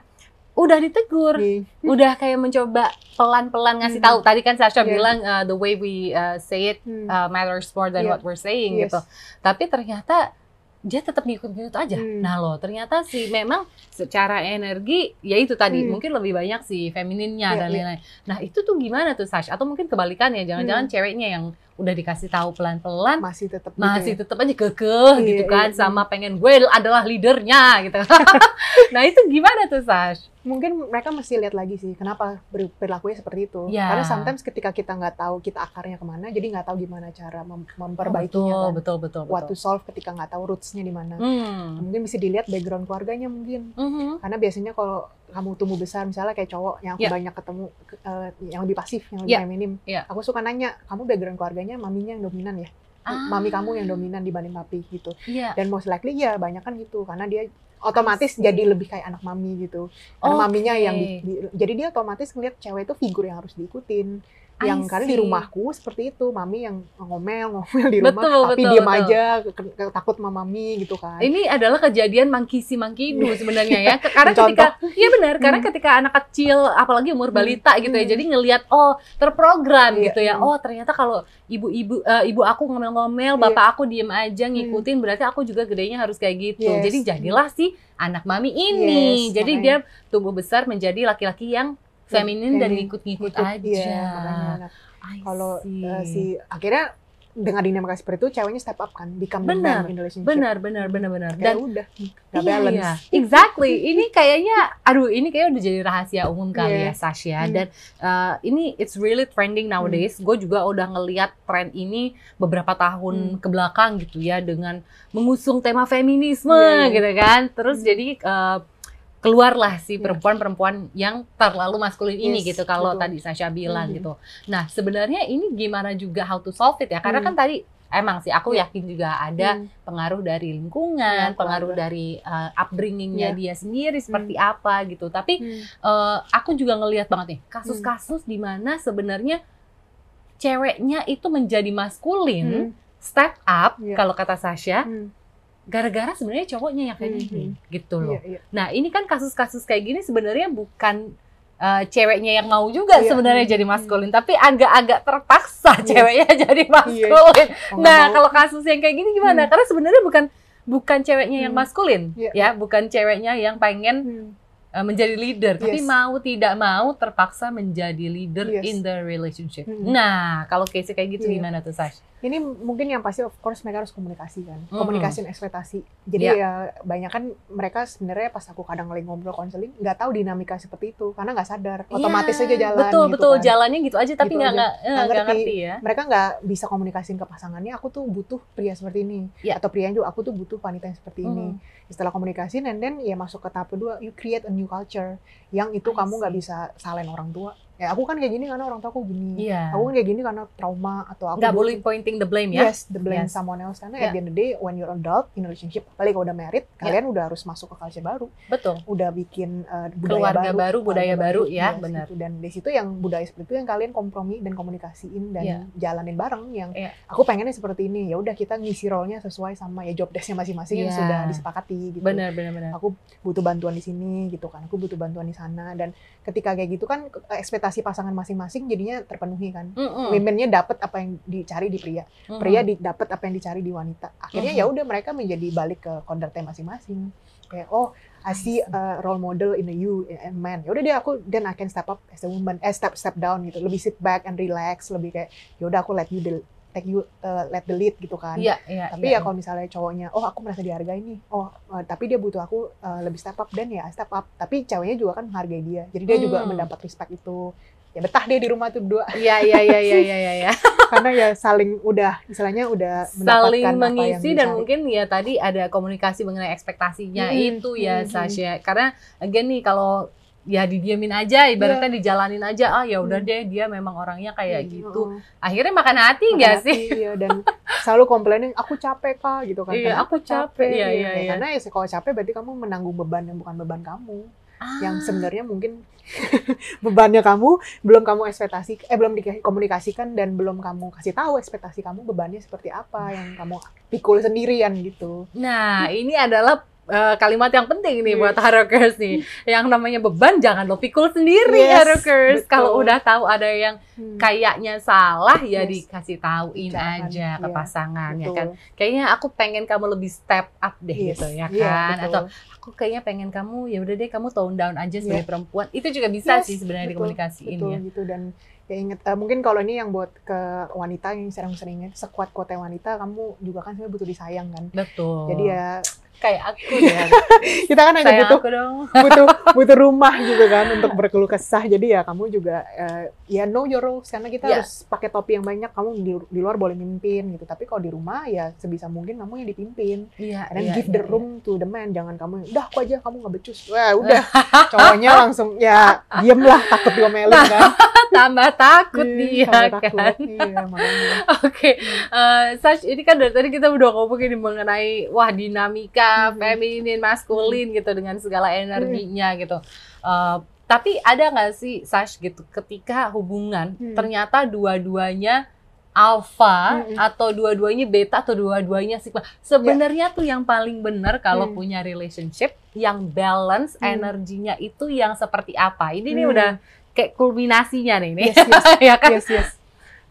[SPEAKER 1] udah ditegur
[SPEAKER 2] Iya. [laughs]
[SPEAKER 1] udah kayak mencoba pelan-pelan ngasih
[SPEAKER 2] Hmm.
[SPEAKER 1] tahu tadi kan Sasha
[SPEAKER 2] Iya.
[SPEAKER 1] bilang uh, the way we uh, say it
[SPEAKER 2] Hmm.
[SPEAKER 1] uh, matters more than
[SPEAKER 2] Iya.
[SPEAKER 1] what we're saying
[SPEAKER 2] Yes.
[SPEAKER 1] gitu. Tapi ternyata dia tetap ngikut-ngikut aja.
[SPEAKER 2] Hmm.
[SPEAKER 1] Nah loh, ternyata sih memang secara energi ya itu tadi
[SPEAKER 2] Hmm.
[SPEAKER 1] mungkin lebih banyak si femininnya
[SPEAKER 2] Iya,
[SPEAKER 1] dan
[SPEAKER 2] iya.
[SPEAKER 1] lain-lain. Nah itu tuh gimana tuh Sash? Atau mungkin kebalikannya, jangan-jangan
[SPEAKER 2] Hmm.
[SPEAKER 1] ceweknya yang udah dikasih tahu pelan-pelan
[SPEAKER 2] masih tetap
[SPEAKER 1] masih
[SPEAKER 2] gitu ya.
[SPEAKER 1] tetap aja kekeh
[SPEAKER 2] Iya,
[SPEAKER 1] gitu kan
[SPEAKER 2] iya,
[SPEAKER 1] sama pengen gue adalah leadernya gitu. [laughs] nah itu gimana tuh Sash?
[SPEAKER 2] mungkin mereka mesti lihat lagi sih kenapa perilakunya seperti itu
[SPEAKER 1] Ya.
[SPEAKER 2] karena sometimes ketika kita nggak tahu kita akarnya ke mana jadi nggak tahu gimana cara mem-
[SPEAKER 1] Oh,
[SPEAKER 2] memperbaikinya
[SPEAKER 1] betul,
[SPEAKER 2] kan
[SPEAKER 1] betul betul
[SPEAKER 2] what
[SPEAKER 1] betul.
[SPEAKER 2] to solve ketika nggak tahu rootsnya di mana
[SPEAKER 1] Hmm.
[SPEAKER 2] mungkin bisa dilihat background keluarganya mungkin
[SPEAKER 1] Mhm.
[SPEAKER 2] karena biasanya kalau kamu tumbuh besar misalnya kayak cowok yang aku
[SPEAKER 1] Ya.
[SPEAKER 2] banyak ketemu eh, yang lebih pasif yang lebih
[SPEAKER 1] Ya.
[SPEAKER 2] feminim
[SPEAKER 1] Ya.
[SPEAKER 2] aku suka nanya kamu background keluarganya maminya yang dominan ya
[SPEAKER 1] Ah.
[SPEAKER 2] mami kamu yang dominan dibanding papi gitu
[SPEAKER 1] Iya.
[SPEAKER 2] dan most likely ya banyak kan gitu karena dia otomatis jadi lebih kayak anak mami gitu karena
[SPEAKER 1] Oke.
[SPEAKER 2] maminya yang di- di- jadi dia otomatis ngeliat cewek itu figur yang harus diikutin yang karena di rumahku seperti itu mami yang ngomel [laughs] ngomel di rumah
[SPEAKER 1] Betul,
[SPEAKER 2] tapi
[SPEAKER 1] betul,
[SPEAKER 2] diem
[SPEAKER 1] betul.
[SPEAKER 2] aja takut sama mami gitu kan
[SPEAKER 1] Ini adalah kejadian mangkisi mangkidu sebenarnya ya. Karena
[SPEAKER 2] Contoh.
[SPEAKER 1] ketika iya benar, karena
[SPEAKER 2] Hmm.
[SPEAKER 1] ketika anak kecil apalagi umur
[SPEAKER 2] Hmm.
[SPEAKER 1] balita gitu ya.
[SPEAKER 2] Hmm.
[SPEAKER 1] Jadi ngelihat oh terprogram
[SPEAKER 2] Iya,
[SPEAKER 1] gitu ya.
[SPEAKER 2] hmm.
[SPEAKER 1] Oh, ternyata kalau ibu-ibu eh, ibu aku ngomel-ngomel,
[SPEAKER 2] Iya.
[SPEAKER 1] bapak aku diem aja ngikutin berarti aku juga gedenya harus kayak gitu.
[SPEAKER 2] Yes.
[SPEAKER 1] Jadi jadilah si anak mami ini.
[SPEAKER 2] Yes,
[SPEAKER 1] Jadi
[SPEAKER 2] makanya.
[SPEAKER 1] dia tumbuh besar menjadi laki-laki yang feminin dan ngikut-ngikut
[SPEAKER 2] Ikut,
[SPEAKER 1] aja.
[SPEAKER 2] iya, kalau eh, si akhirnya dengan dinamika seperti itu ceweknya step up kan become
[SPEAKER 1] Benar,
[SPEAKER 2] in relationship
[SPEAKER 1] benar benar benar benar
[SPEAKER 2] dan
[SPEAKER 1] dan
[SPEAKER 2] udah nggak
[SPEAKER 1] Iya,
[SPEAKER 2] balance
[SPEAKER 1] iya. exactly. Ini kayaknya, aduh, ini kayak udah jadi rahasia umum kali
[SPEAKER 2] Iya.
[SPEAKER 1] ya, Sasha.
[SPEAKER 2] Hmm.
[SPEAKER 1] Dan uh, ini it's really trending nowadays. Gue juga udah ngeliat tren ini beberapa tahun
[SPEAKER 2] Hmm.
[SPEAKER 1] ke belakang gitu ya, dengan mengusung tema feminisme
[SPEAKER 2] Iya, iya.
[SPEAKER 1] gitu kan. Terus
[SPEAKER 2] Hmm.
[SPEAKER 1] jadi uh, keluarlah si
[SPEAKER 2] Iya.
[SPEAKER 1] perempuan-perempuan yang terlalu maskulin ini
[SPEAKER 2] Yes,
[SPEAKER 1] gitu. Kalau
[SPEAKER 2] betul.
[SPEAKER 1] tadi Sasha bilang
[SPEAKER 2] Hmm.
[SPEAKER 1] gitu. Nah, sebenarnya ini gimana juga how to solve it ya? Karena
[SPEAKER 2] Hmm.
[SPEAKER 1] kan tadi emang sih aku
[SPEAKER 2] Iya.
[SPEAKER 1] yakin juga ada
[SPEAKER 2] Hmm.
[SPEAKER 1] pengaruh dari lingkungan,
[SPEAKER 2] Ya,
[SPEAKER 1] pengaruh dari uh, upbringingnya
[SPEAKER 2] Ya.
[SPEAKER 1] dia sendiri seperti apa gitu. Tapi
[SPEAKER 2] Hmm.
[SPEAKER 1] uh, aku juga ngelihat banget nih kasus-kasus di mana sebenarnya ceweknya itu menjadi maskulin,
[SPEAKER 2] Hmm.
[SPEAKER 1] step up
[SPEAKER 2] Ya.
[SPEAKER 1] kalau kata Sasha,
[SPEAKER 2] Hmm.
[SPEAKER 1] Gara-gara sebenarnya cowoknya yang feminin gitu loh.
[SPEAKER 2] Iya, iya.
[SPEAKER 1] Nah ini kan kasus-kasus kayak gini sebenarnya bukan uh, ceweknya yang mau juga
[SPEAKER 2] Iya.
[SPEAKER 1] sebenarnya
[SPEAKER 2] Hmm.
[SPEAKER 1] jadi maskulin, tapi agak-agak terpaksa
[SPEAKER 2] Yes.
[SPEAKER 1] ceweknya [laughs] jadi maskulin.
[SPEAKER 2] Oh, nggak
[SPEAKER 1] Nah, kalau kasus yang kayak gini gimana?
[SPEAKER 2] Hmm.
[SPEAKER 1] Karena sebenarnya bukan bukan ceweknya yang
[SPEAKER 2] Hmm.
[SPEAKER 1] maskulin,
[SPEAKER 2] Iya.
[SPEAKER 1] ya, bukan ceweknya yang pengen
[SPEAKER 2] Hmm.
[SPEAKER 1] uh, menjadi leader, tapi
[SPEAKER 2] Yes.
[SPEAKER 1] mau tidak mau terpaksa menjadi leader
[SPEAKER 2] Yes.
[SPEAKER 1] in the relationship.
[SPEAKER 2] Hmm.
[SPEAKER 1] Nah, kalau case kayak gitu
[SPEAKER 2] Iya.
[SPEAKER 1] gimana tuh, Sash?
[SPEAKER 2] Ini mungkin yang pasti of course mereka harus komunikasi kan.
[SPEAKER 1] Mm-mm.
[SPEAKER 2] Komunikasi dan ekspektasi. Jadi
[SPEAKER 1] Iya.
[SPEAKER 2] ya banyak kan mereka sebenarnya pas aku kadang lagi ngobrol konseling nggak tahu dinamika seperti itu karena nggak sadar. Otomatis
[SPEAKER 1] Iya,
[SPEAKER 2] aja jalan
[SPEAKER 1] Betul,
[SPEAKER 2] gitu
[SPEAKER 1] betul,
[SPEAKER 2] kan.
[SPEAKER 1] jalannya gitu aja tapi
[SPEAKER 2] Gitu
[SPEAKER 1] nggak
[SPEAKER 2] aja.
[SPEAKER 1] nggak
[SPEAKER 2] ngerti.
[SPEAKER 1] ngerti ya.
[SPEAKER 2] Mereka nggak bisa komunikasiin ke pasangannya. Aku tuh butuh pria seperti ini.
[SPEAKER 1] Iya.
[SPEAKER 2] Atau pria juga aku tuh butuh wanita yang seperti ini.
[SPEAKER 1] Mm.
[SPEAKER 2] Setelah komunikasi and then ya masuk ke tahap kedua, you create a new culture yang itu
[SPEAKER 1] I
[SPEAKER 2] kamu nggak bisa salahin orang tua. Ya aku kan kayak gini karena orang tua aku gini.
[SPEAKER 1] Iya.
[SPEAKER 2] Aku kan kayak gini karena trauma atau aku
[SPEAKER 1] Nggak boleh pointing the blame ya.
[SPEAKER 2] Yes, the blame
[SPEAKER 1] Yes.
[SPEAKER 2] someone else. Karena
[SPEAKER 1] Yeah.
[SPEAKER 2] at the end of the day, when you're adult in relationship, apalagi kalau udah married, kalian udah harus masuk ke culture baru,
[SPEAKER 1] Betul.
[SPEAKER 2] udah bikin uh, budaya
[SPEAKER 1] Keluarga
[SPEAKER 2] baru,
[SPEAKER 1] baru, budaya
[SPEAKER 2] keluarga
[SPEAKER 1] baru, ya,
[SPEAKER 2] Yes,
[SPEAKER 1] benar.
[SPEAKER 2] gitu. Dan di situ yang budaya seperti itu yang kalian kompromi dan komunikasiin dan
[SPEAKER 1] Yeah.
[SPEAKER 2] jalanin bareng. Yang
[SPEAKER 1] Yeah.
[SPEAKER 2] aku pengennya seperti ini, ya udah kita ngisi role-nya sesuai sama ya job desk-nya masing-masing yang
[SPEAKER 1] Yeah.
[SPEAKER 2] sudah disepakati gitu.
[SPEAKER 1] Benar, benar, benar.
[SPEAKER 2] Aku butuh bantuan di sini gitu kan, aku butuh bantuan di sana dan ketika kayak gitu kan ekspektasi pasangan masing-masing jadinya terpenuhi kan.
[SPEAKER 1] Mm-mm.
[SPEAKER 2] Women-nya dapat apa yang dicari di pria
[SPEAKER 1] Mm-mm.
[SPEAKER 2] pria dapat apa yang dicari di wanita. Akhirnya
[SPEAKER 1] Mhm.
[SPEAKER 2] ya udah mereka menjadi balik ke kodratnya masing-masing. Kayak oh I see a role model in a you in a man. Ya udah deh aku then I can step up as a woman, eh step step down gitu. Lebih sit back and relax, lebih kayak ya udah aku let you take you uh, let the lead gitu kan.
[SPEAKER 1] Iya, iya.
[SPEAKER 2] Tapi
[SPEAKER 1] iya,
[SPEAKER 2] ya kalau misalnya cowoknya, oh aku merasa dihargai nih, oh uh, tapi dia butuh aku uh, lebih step up dan ya step up. Tapi ceweknya juga kan menghargai dia, jadi dia juga
[SPEAKER 1] Hmm.
[SPEAKER 2] mendapat respect itu. Ya betah deh di rumah tuh berdua,
[SPEAKER 1] Iya, iya, iya, iya, iya, iya, iya. [laughs]
[SPEAKER 2] karena ya saling udah, istilahnya udah
[SPEAKER 1] saling mengisi dan mungkin ya tadi ada komunikasi mengenai ekspektasinya
[SPEAKER 2] Hmm,
[SPEAKER 1] itu ya
[SPEAKER 2] hmm, hmm.
[SPEAKER 1] Sasha karena again nih kalau ya didiemin aja ibaratnya dijalanin aja ah ya udah
[SPEAKER 2] Hmm.
[SPEAKER 1] deh dia memang orangnya kayak
[SPEAKER 2] Hmm,
[SPEAKER 1] gitu akhirnya makan hati nggak sih
[SPEAKER 2] Iya, dan selalu complaining, aku capek kak, gitu kan.
[SPEAKER 1] Iya, aku capek, iya, iya,
[SPEAKER 2] Ya,
[SPEAKER 1] iya.
[SPEAKER 2] Karena ya kalau capek berarti kamu menanggung beban yang bukan beban kamu. Yang
[SPEAKER 1] Ah,
[SPEAKER 2] sebenarnya mungkin [laughs] bebannya kamu belum kamu ekspektasi, eh belum dikomunikasikan dan belum kamu kasih tahu ekspektasi kamu bebannya seperti apa yang kamu pikul sendirian gitu.
[SPEAKER 1] nah ini adalah eh, kalimat yang penting nih
[SPEAKER 2] Yes.
[SPEAKER 1] buat Harokers nih [laughs] yang namanya beban jangan lo pikul sendiri
[SPEAKER 2] Yes,
[SPEAKER 1] Harokers kalau udah tahu ada yang
[SPEAKER 2] Hmm,
[SPEAKER 1] kayaknya salah ya
[SPEAKER 2] Yes.
[SPEAKER 1] dikasih tauin
[SPEAKER 2] Jangan,
[SPEAKER 1] aja ke
[SPEAKER 2] iya,
[SPEAKER 1] pasangan ya
[SPEAKER 2] betul.
[SPEAKER 1] kan kayaknya aku pengen kamu lebih step up deh
[SPEAKER 2] Yes,
[SPEAKER 1] gitu ya
[SPEAKER 2] iya,
[SPEAKER 1] kan
[SPEAKER 2] betul.
[SPEAKER 1] atau aku kayaknya pengen kamu ya udah deh kamu tone down aja sebagai
[SPEAKER 2] Iya.
[SPEAKER 1] perempuan itu juga bisa
[SPEAKER 2] Yes,
[SPEAKER 1] sih sebenarnya
[SPEAKER 2] betul,
[SPEAKER 1] dikomunikasiin
[SPEAKER 2] betul
[SPEAKER 1] ya
[SPEAKER 2] gitu dan ya inget eh, mungkin kalau ini yang buat ke wanita yang sering-seringnya sekuat kuatnya wanita kamu juga kan sebenarnya butuh disayang kan?
[SPEAKER 1] Betul.
[SPEAKER 2] Jadi ya
[SPEAKER 1] kayak aku ya [laughs]
[SPEAKER 2] kita kan hanya butuh
[SPEAKER 1] aku dong.
[SPEAKER 2] butuh [laughs] butuh rumah gitu kan untuk berkeluh kesah. Jadi ya kamu juga eh, ya know your roles karena kita
[SPEAKER 1] Iya.
[SPEAKER 2] harus pakai topi yang banyak. Kamu di, di luar boleh mimpin gitu. Tapi kalau di rumah ya sebisa mungkin kamu yang dipimpin.
[SPEAKER 1] Iya
[SPEAKER 2] then
[SPEAKER 1] iya,
[SPEAKER 2] give
[SPEAKER 1] iya,
[SPEAKER 2] the
[SPEAKER 1] iya.
[SPEAKER 2] room to the man. Jangan kamu udah aku aja. Kamu nggak becus. Wah udah. [laughs] Cowoknya langsung ya diem lah takut diomelin kan. [laughs]
[SPEAKER 1] Tambah takut
[SPEAKER 2] Iya,
[SPEAKER 1] dia
[SPEAKER 2] tambah
[SPEAKER 1] kan.
[SPEAKER 2] Takut. iya
[SPEAKER 1] Oke, eh, Sash, ini kan dari tadi kita udah ngomongin mengenai wah dinamika
[SPEAKER 2] Mhm.
[SPEAKER 1] feminin, maskulin gitu dengan segala energinya gitu. Eh, Tapi ada nggak sih Sash gitu ketika hubungan
[SPEAKER 2] Hmm.
[SPEAKER 1] ternyata dua-duanya alpha
[SPEAKER 2] Mm-mm.
[SPEAKER 1] atau dua-duanya beta atau dua-duanya sigma. Sebenarnya tuh yang paling benar kalau
[SPEAKER 2] Hmm.
[SPEAKER 1] punya relationship yang balance
[SPEAKER 2] Hmm.
[SPEAKER 1] energinya itu yang seperti apa? Ini nih
[SPEAKER 2] Hmm.
[SPEAKER 1] udah kayak kulminasinya nih, nih.
[SPEAKER 2] Yes, yes. [laughs]
[SPEAKER 1] ya kan?
[SPEAKER 2] yes yes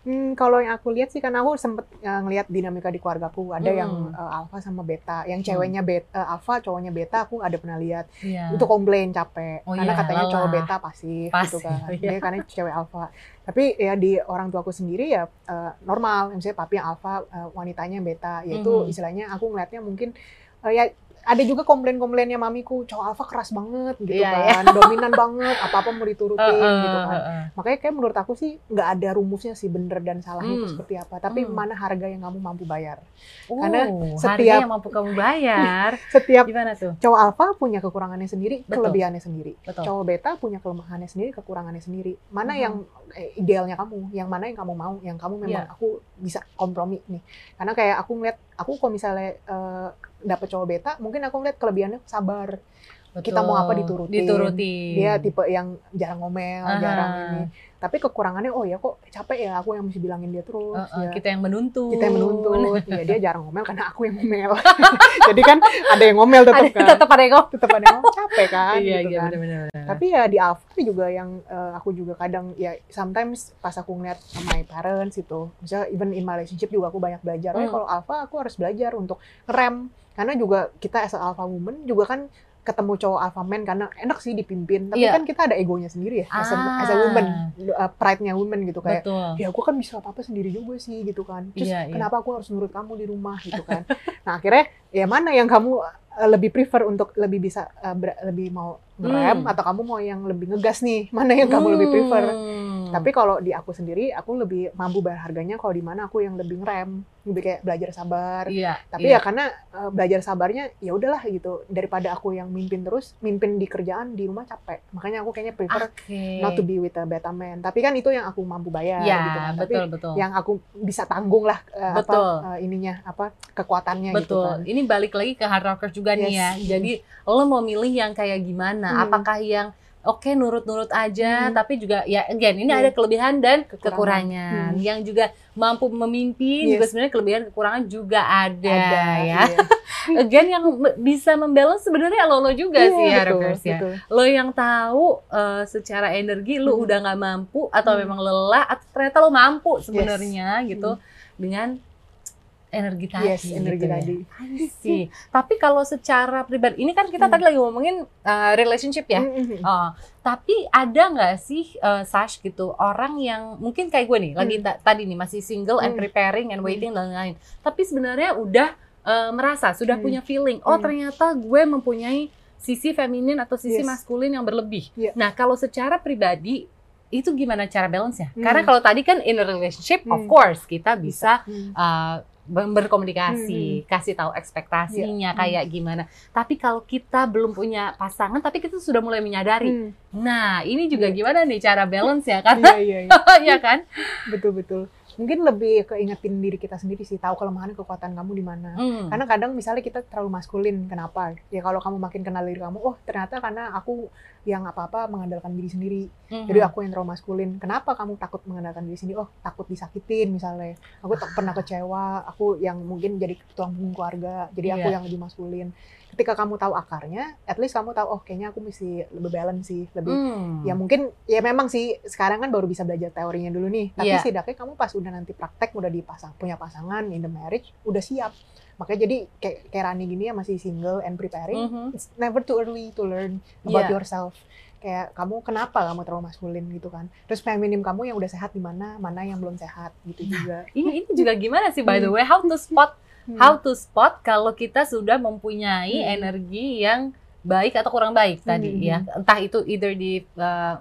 [SPEAKER 2] Hmm, kalau yang aku lihat sih karena aku sempet uh, ngelihat dinamika di keluargaku ada
[SPEAKER 1] Hmm.
[SPEAKER 2] yang uh, alpha sama beta yang ceweknya beta uh, alpha cowoknya beta aku ada pernah lihat
[SPEAKER 1] Iya.
[SPEAKER 2] itu komplain capek
[SPEAKER 1] Oh
[SPEAKER 2] karena
[SPEAKER 1] iya,
[SPEAKER 2] katanya cowok
[SPEAKER 1] lelah.
[SPEAKER 2] beta pasif,
[SPEAKER 1] Pasif,
[SPEAKER 2] gitu kan [laughs]
[SPEAKER 1] iya.
[SPEAKER 2] dia karena cewek alpha tapi ya di orang tuaku sendiri ya uh, normal misalnya papi yang alpha uh, wanitanya beta yaitu
[SPEAKER 1] Mhm.
[SPEAKER 2] istilahnya aku ngelihatnya mungkin uh, ya ada juga komplain-komplainnya mamiku cowok alpha keras banget gitu
[SPEAKER 1] Iya,
[SPEAKER 2] kan dominan banget apa-apa mau diturutin
[SPEAKER 1] Heeh,
[SPEAKER 2] gitu kan
[SPEAKER 1] heeh.
[SPEAKER 2] makanya kayak menurut aku sih nggak ada rumusnya sih bener dan salahnya itu
[SPEAKER 1] Hmm.
[SPEAKER 2] seperti apa tapi
[SPEAKER 1] Hmm.
[SPEAKER 2] mana harga yang kamu mampu bayar
[SPEAKER 1] Oh,
[SPEAKER 2] Karena
[SPEAKER 1] harga
[SPEAKER 2] setiap-
[SPEAKER 1] yang mampu kamu bayar. [laughs]
[SPEAKER 2] setiap
[SPEAKER 1] Gimana tuh?
[SPEAKER 2] cowok alpha punya kekurangannya sendiri
[SPEAKER 1] Betul.
[SPEAKER 2] kelebihannya sendiri
[SPEAKER 1] Betul.
[SPEAKER 2] cowok beta punya kelemahannya sendiri kekurangannya sendiri mana
[SPEAKER 1] Mhm.
[SPEAKER 2] yang eh, idealnya kamu yang mana yang kamu mau yang kamu memang
[SPEAKER 1] Iya.
[SPEAKER 2] aku bisa kompromi nih karena kayak aku ngeliat aku kalau misalnya eh, dapet cowok beta mungkin aku ngeliat kelebihannya sabar kita mau apa
[SPEAKER 1] Betul.
[SPEAKER 2] diturutin.
[SPEAKER 1] Diturutin.
[SPEAKER 2] dia tipe yang jarang ngomel
[SPEAKER 1] Aha.
[SPEAKER 2] jarang ini tapi kekurangannya oh ya kok capek ya aku yang mesti bilangin dia terus
[SPEAKER 1] Heeh,
[SPEAKER 2] ya.
[SPEAKER 1] kita yang menuntut.
[SPEAKER 2] kita yang menuntut [laughs] ya dia jarang ngomel karena aku yang ngomel [laughs] jadi kan ada yang ngomel tetap
[SPEAKER 1] Ada-
[SPEAKER 2] kan
[SPEAKER 1] tetap ada yang ngomong.
[SPEAKER 2] tetap ada yang ngomel capek kan
[SPEAKER 1] Iya,
[SPEAKER 2] gitu
[SPEAKER 1] iya
[SPEAKER 2] kan
[SPEAKER 1] benar-benar.
[SPEAKER 2] tapi ya di Alpha juga yang eh, aku juga kadang ya sometimes pas aku ngeliat my parents itu misalnya even in my relationship juga aku banyak belajar oh, ya
[SPEAKER 1] Hmm.
[SPEAKER 2] kalau Alpha aku harus belajar untuk ngerem karena juga kita as Alpha woman juga kan ketemu cowok alpha man karena enak sih dipimpin tapi
[SPEAKER 1] Iya.
[SPEAKER 2] kan kita ada egonya sendiri ya as a,
[SPEAKER 1] Ah.
[SPEAKER 2] as a woman uh, pride-nya woman gitu kayak
[SPEAKER 1] Betul.
[SPEAKER 2] ya aku kan bisa apa-apa sendiri juga sih gitu kan. Terus
[SPEAKER 1] Iya, iya.
[SPEAKER 2] kenapa aku harus nurut kamu di rumah gitu kan. nah akhirnya ya mana yang kamu uh, lebih prefer untuk lebih bisa uh, ber- lebih mau ngerem
[SPEAKER 1] Hmm.
[SPEAKER 2] atau kamu mau yang lebih ngegas nih? [laughs] Mana yang kamu lebih prefer?
[SPEAKER 1] Hmm.
[SPEAKER 2] Tapi kalau di aku sendiri aku lebih mampu bayar harganya kalau di mana aku yang lebih ngerem, lebih kayak belajar sabar.
[SPEAKER 1] iya.
[SPEAKER 2] Tapi
[SPEAKER 1] iya.
[SPEAKER 2] ya karena uh, belajar sabarnya ya udahlah gitu daripada aku yang mimpin terus, mimpin di kerjaan di rumah capek. Makanya aku kayaknya prefer
[SPEAKER 1] Oke.
[SPEAKER 2] not to be with a beta man. Tapi kan itu yang aku mampu bayar
[SPEAKER 1] Iya,
[SPEAKER 2] gitu kan. Tapi
[SPEAKER 1] betul betul.
[SPEAKER 2] yang aku bisa tanggung lah eh, apa
[SPEAKER 1] Betul.
[SPEAKER 2] eh, ininya apa kekuatannya gitu
[SPEAKER 1] Betul.
[SPEAKER 2] kan.
[SPEAKER 1] Ini balik lagi ke hard rocker juga nih ya.
[SPEAKER 2] Yes.
[SPEAKER 1] Jadi lo mau milih yang kayak gimana?
[SPEAKER 2] Hmm.
[SPEAKER 1] Apakah yang oke nurut-nurut aja,
[SPEAKER 2] Hmm.
[SPEAKER 1] tapi juga ya again ini
[SPEAKER 2] Iya.
[SPEAKER 1] ada kelebihan dan
[SPEAKER 2] Kekurangan.
[SPEAKER 1] kekurangan.
[SPEAKER 2] Hmm.
[SPEAKER 1] Yang juga mampu memimpin
[SPEAKER 2] Yes.
[SPEAKER 1] juga sebenarnya kelebihan kekurangan juga ada,
[SPEAKER 2] Ada
[SPEAKER 1] ya.
[SPEAKER 2] iya. [laughs]
[SPEAKER 1] Again yang bisa membalance sebenarnya lo lo juga
[SPEAKER 2] Iya,
[SPEAKER 1] sih ya
[SPEAKER 2] betul,
[SPEAKER 1] rockers ya.
[SPEAKER 2] betul.
[SPEAKER 1] Lo yang tahu eh, secara energi lo
[SPEAKER 2] Hmm.
[SPEAKER 1] udah nggak mampu atau
[SPEAKER 2] Hmm.
[SPEAKER 1] memang lelah atau ternyata lo mampu sebenarnya gitu
[SPEAKER 2] Hmm.
[SPEAKER 1] dengan energi tadi.
[SPEAKER 2] Yes, energi
[SPEAKER 1] gitu ya.
[SPEAKER 2] tadi.
[SPEAKER 1] I see. Tapi kalau secara pribadi, ini kan kita
[SPEAKER 2] Hmm.
[SPEAKER 1] tadi lagi ngomongin uh, relationship ya.
[SPEAKER 2] Mm-mm.
[SPEAKER 1] Uh, tapi ada nggak sih uh, Sash gitu orang yang mungkin kayak gue nih, lagi ta- tadi nih masih single and
[SPEAKER 2] Hmm.
[SPEAKER 1] preparing and waiting dan lain-lain. Tapi sebenarnya udah uh, merasa, sudah
[SPEAKER 2] Hmm.
[SPEAKER 1] punya feeling. Oh
[SPEAKER 2] Hmm.
[SPEAKER 1] ternyata gue mempunyai sisi feminin atau sisi
[SPEAKER 2] Yes.
[SPEAKER 1] maskulin yang berlebih.
[SPEAKER 2] Iya.
[SPEAKER 1] Nah kalau secara pribadi itu gimana cara balance-nya?
[SPEAKER 2] Hmm.
[SPEAKER 1] Karena kalau tadi kan in a relationship, of
[SPEAKER 2] Hmm.
[SPEAKER 1] course kita bisa
[SPEAKER 2] Hmm.
[SPEAKER 1] uh, ber- berkomunikasi, kasih tahu ekspektasinya
[SPEAKER 2] Iya.
[SPEAKER 1] kayak gimana. Tapi kalau kita belum punya pasangan, tapi kita sudah mulai menyadari.
[SPEAKER 2] Hmm.
[SPEAKER 1] Nah, ini juga
[SPEAKER 2] Iya.
[SPEAKER 1] gimana nih cara balance ya? Karena
[SPEAKER 2] Iya, iya, [laughs] iya.
[SPEAKER 1] ya kan?
[SPEAKER 2] betul betul. Mungkin lebih keingetin diri kita sendiri sih, tahu kelemahan kekuatan kamu di mana.
[SPEAKER 1] Hmm.
[SPEAKER 2] Karena kadang misalnya kita terlalu maskulin, kenapa? Ya kalau kamu makin kenal diri kamu, oh ternyata karena aku yang apa-apa mengandalkan diri sendiri.
[SPEAKER 1] Mhm.
[SPEAKER 2] Jadi aku yang terlalu maskulin. Kenapa kamu takut mengandalkan diri sendiri? Oh, takut disakitin misalnya. Aku tak pernah kecewa, aku yang mungkin jadi tulang punggung keluarga. Jadi aku
[SPEAKER 1] Iya.
[SPEAKER 2] yang lebih maskulin. Ketika kamu tahu akarnya, at least kamu tahu oh kayaknya aku mesti lebih balance sih, lebih
[SPEAKER 1] Hmm.
[SPEAKER 2] ya mungkin ya memang sih sekarang kan baru bisa belajar teorinya dulu nih. Tapi
[SPEAKER 1] Iya.
[SPEAKER 2] setidaknya kamu pas udah nanti praktek udah dipasang punya pasangan in the marriage udah siap. Makanya jadi kayak kayak Rani gini ya masih single and preparing.
[SPEAKER 1] Mhm.
[SPEAKER 2] It's never too early to learn about
[SPEAKER 1] Iya.
[SPEAKER 2] yourself. Kayak kamu kenapa kamu terlalu maskulin gitu kan. Terus feminim kamu yang udah sehat di mana, mana yang belum sehat gitu juga.
[SPEAKER 1] Ini, ini juga gimana sih by the
[SPEAKER 2] Hmm.
[SPEAKER 1] way? How to spot
[SPEAKER 2] Hmm.
[SPEAKER 1] how to spot kalau kita sudah mempunyai
[SPEAKER 2] Hmm.
[SPEAKER 1] energi yang baik atau kurang baik tadi
[SPEAKER 2] Hmm.
[SPEAKER 1] ya. Entah itu either di uh,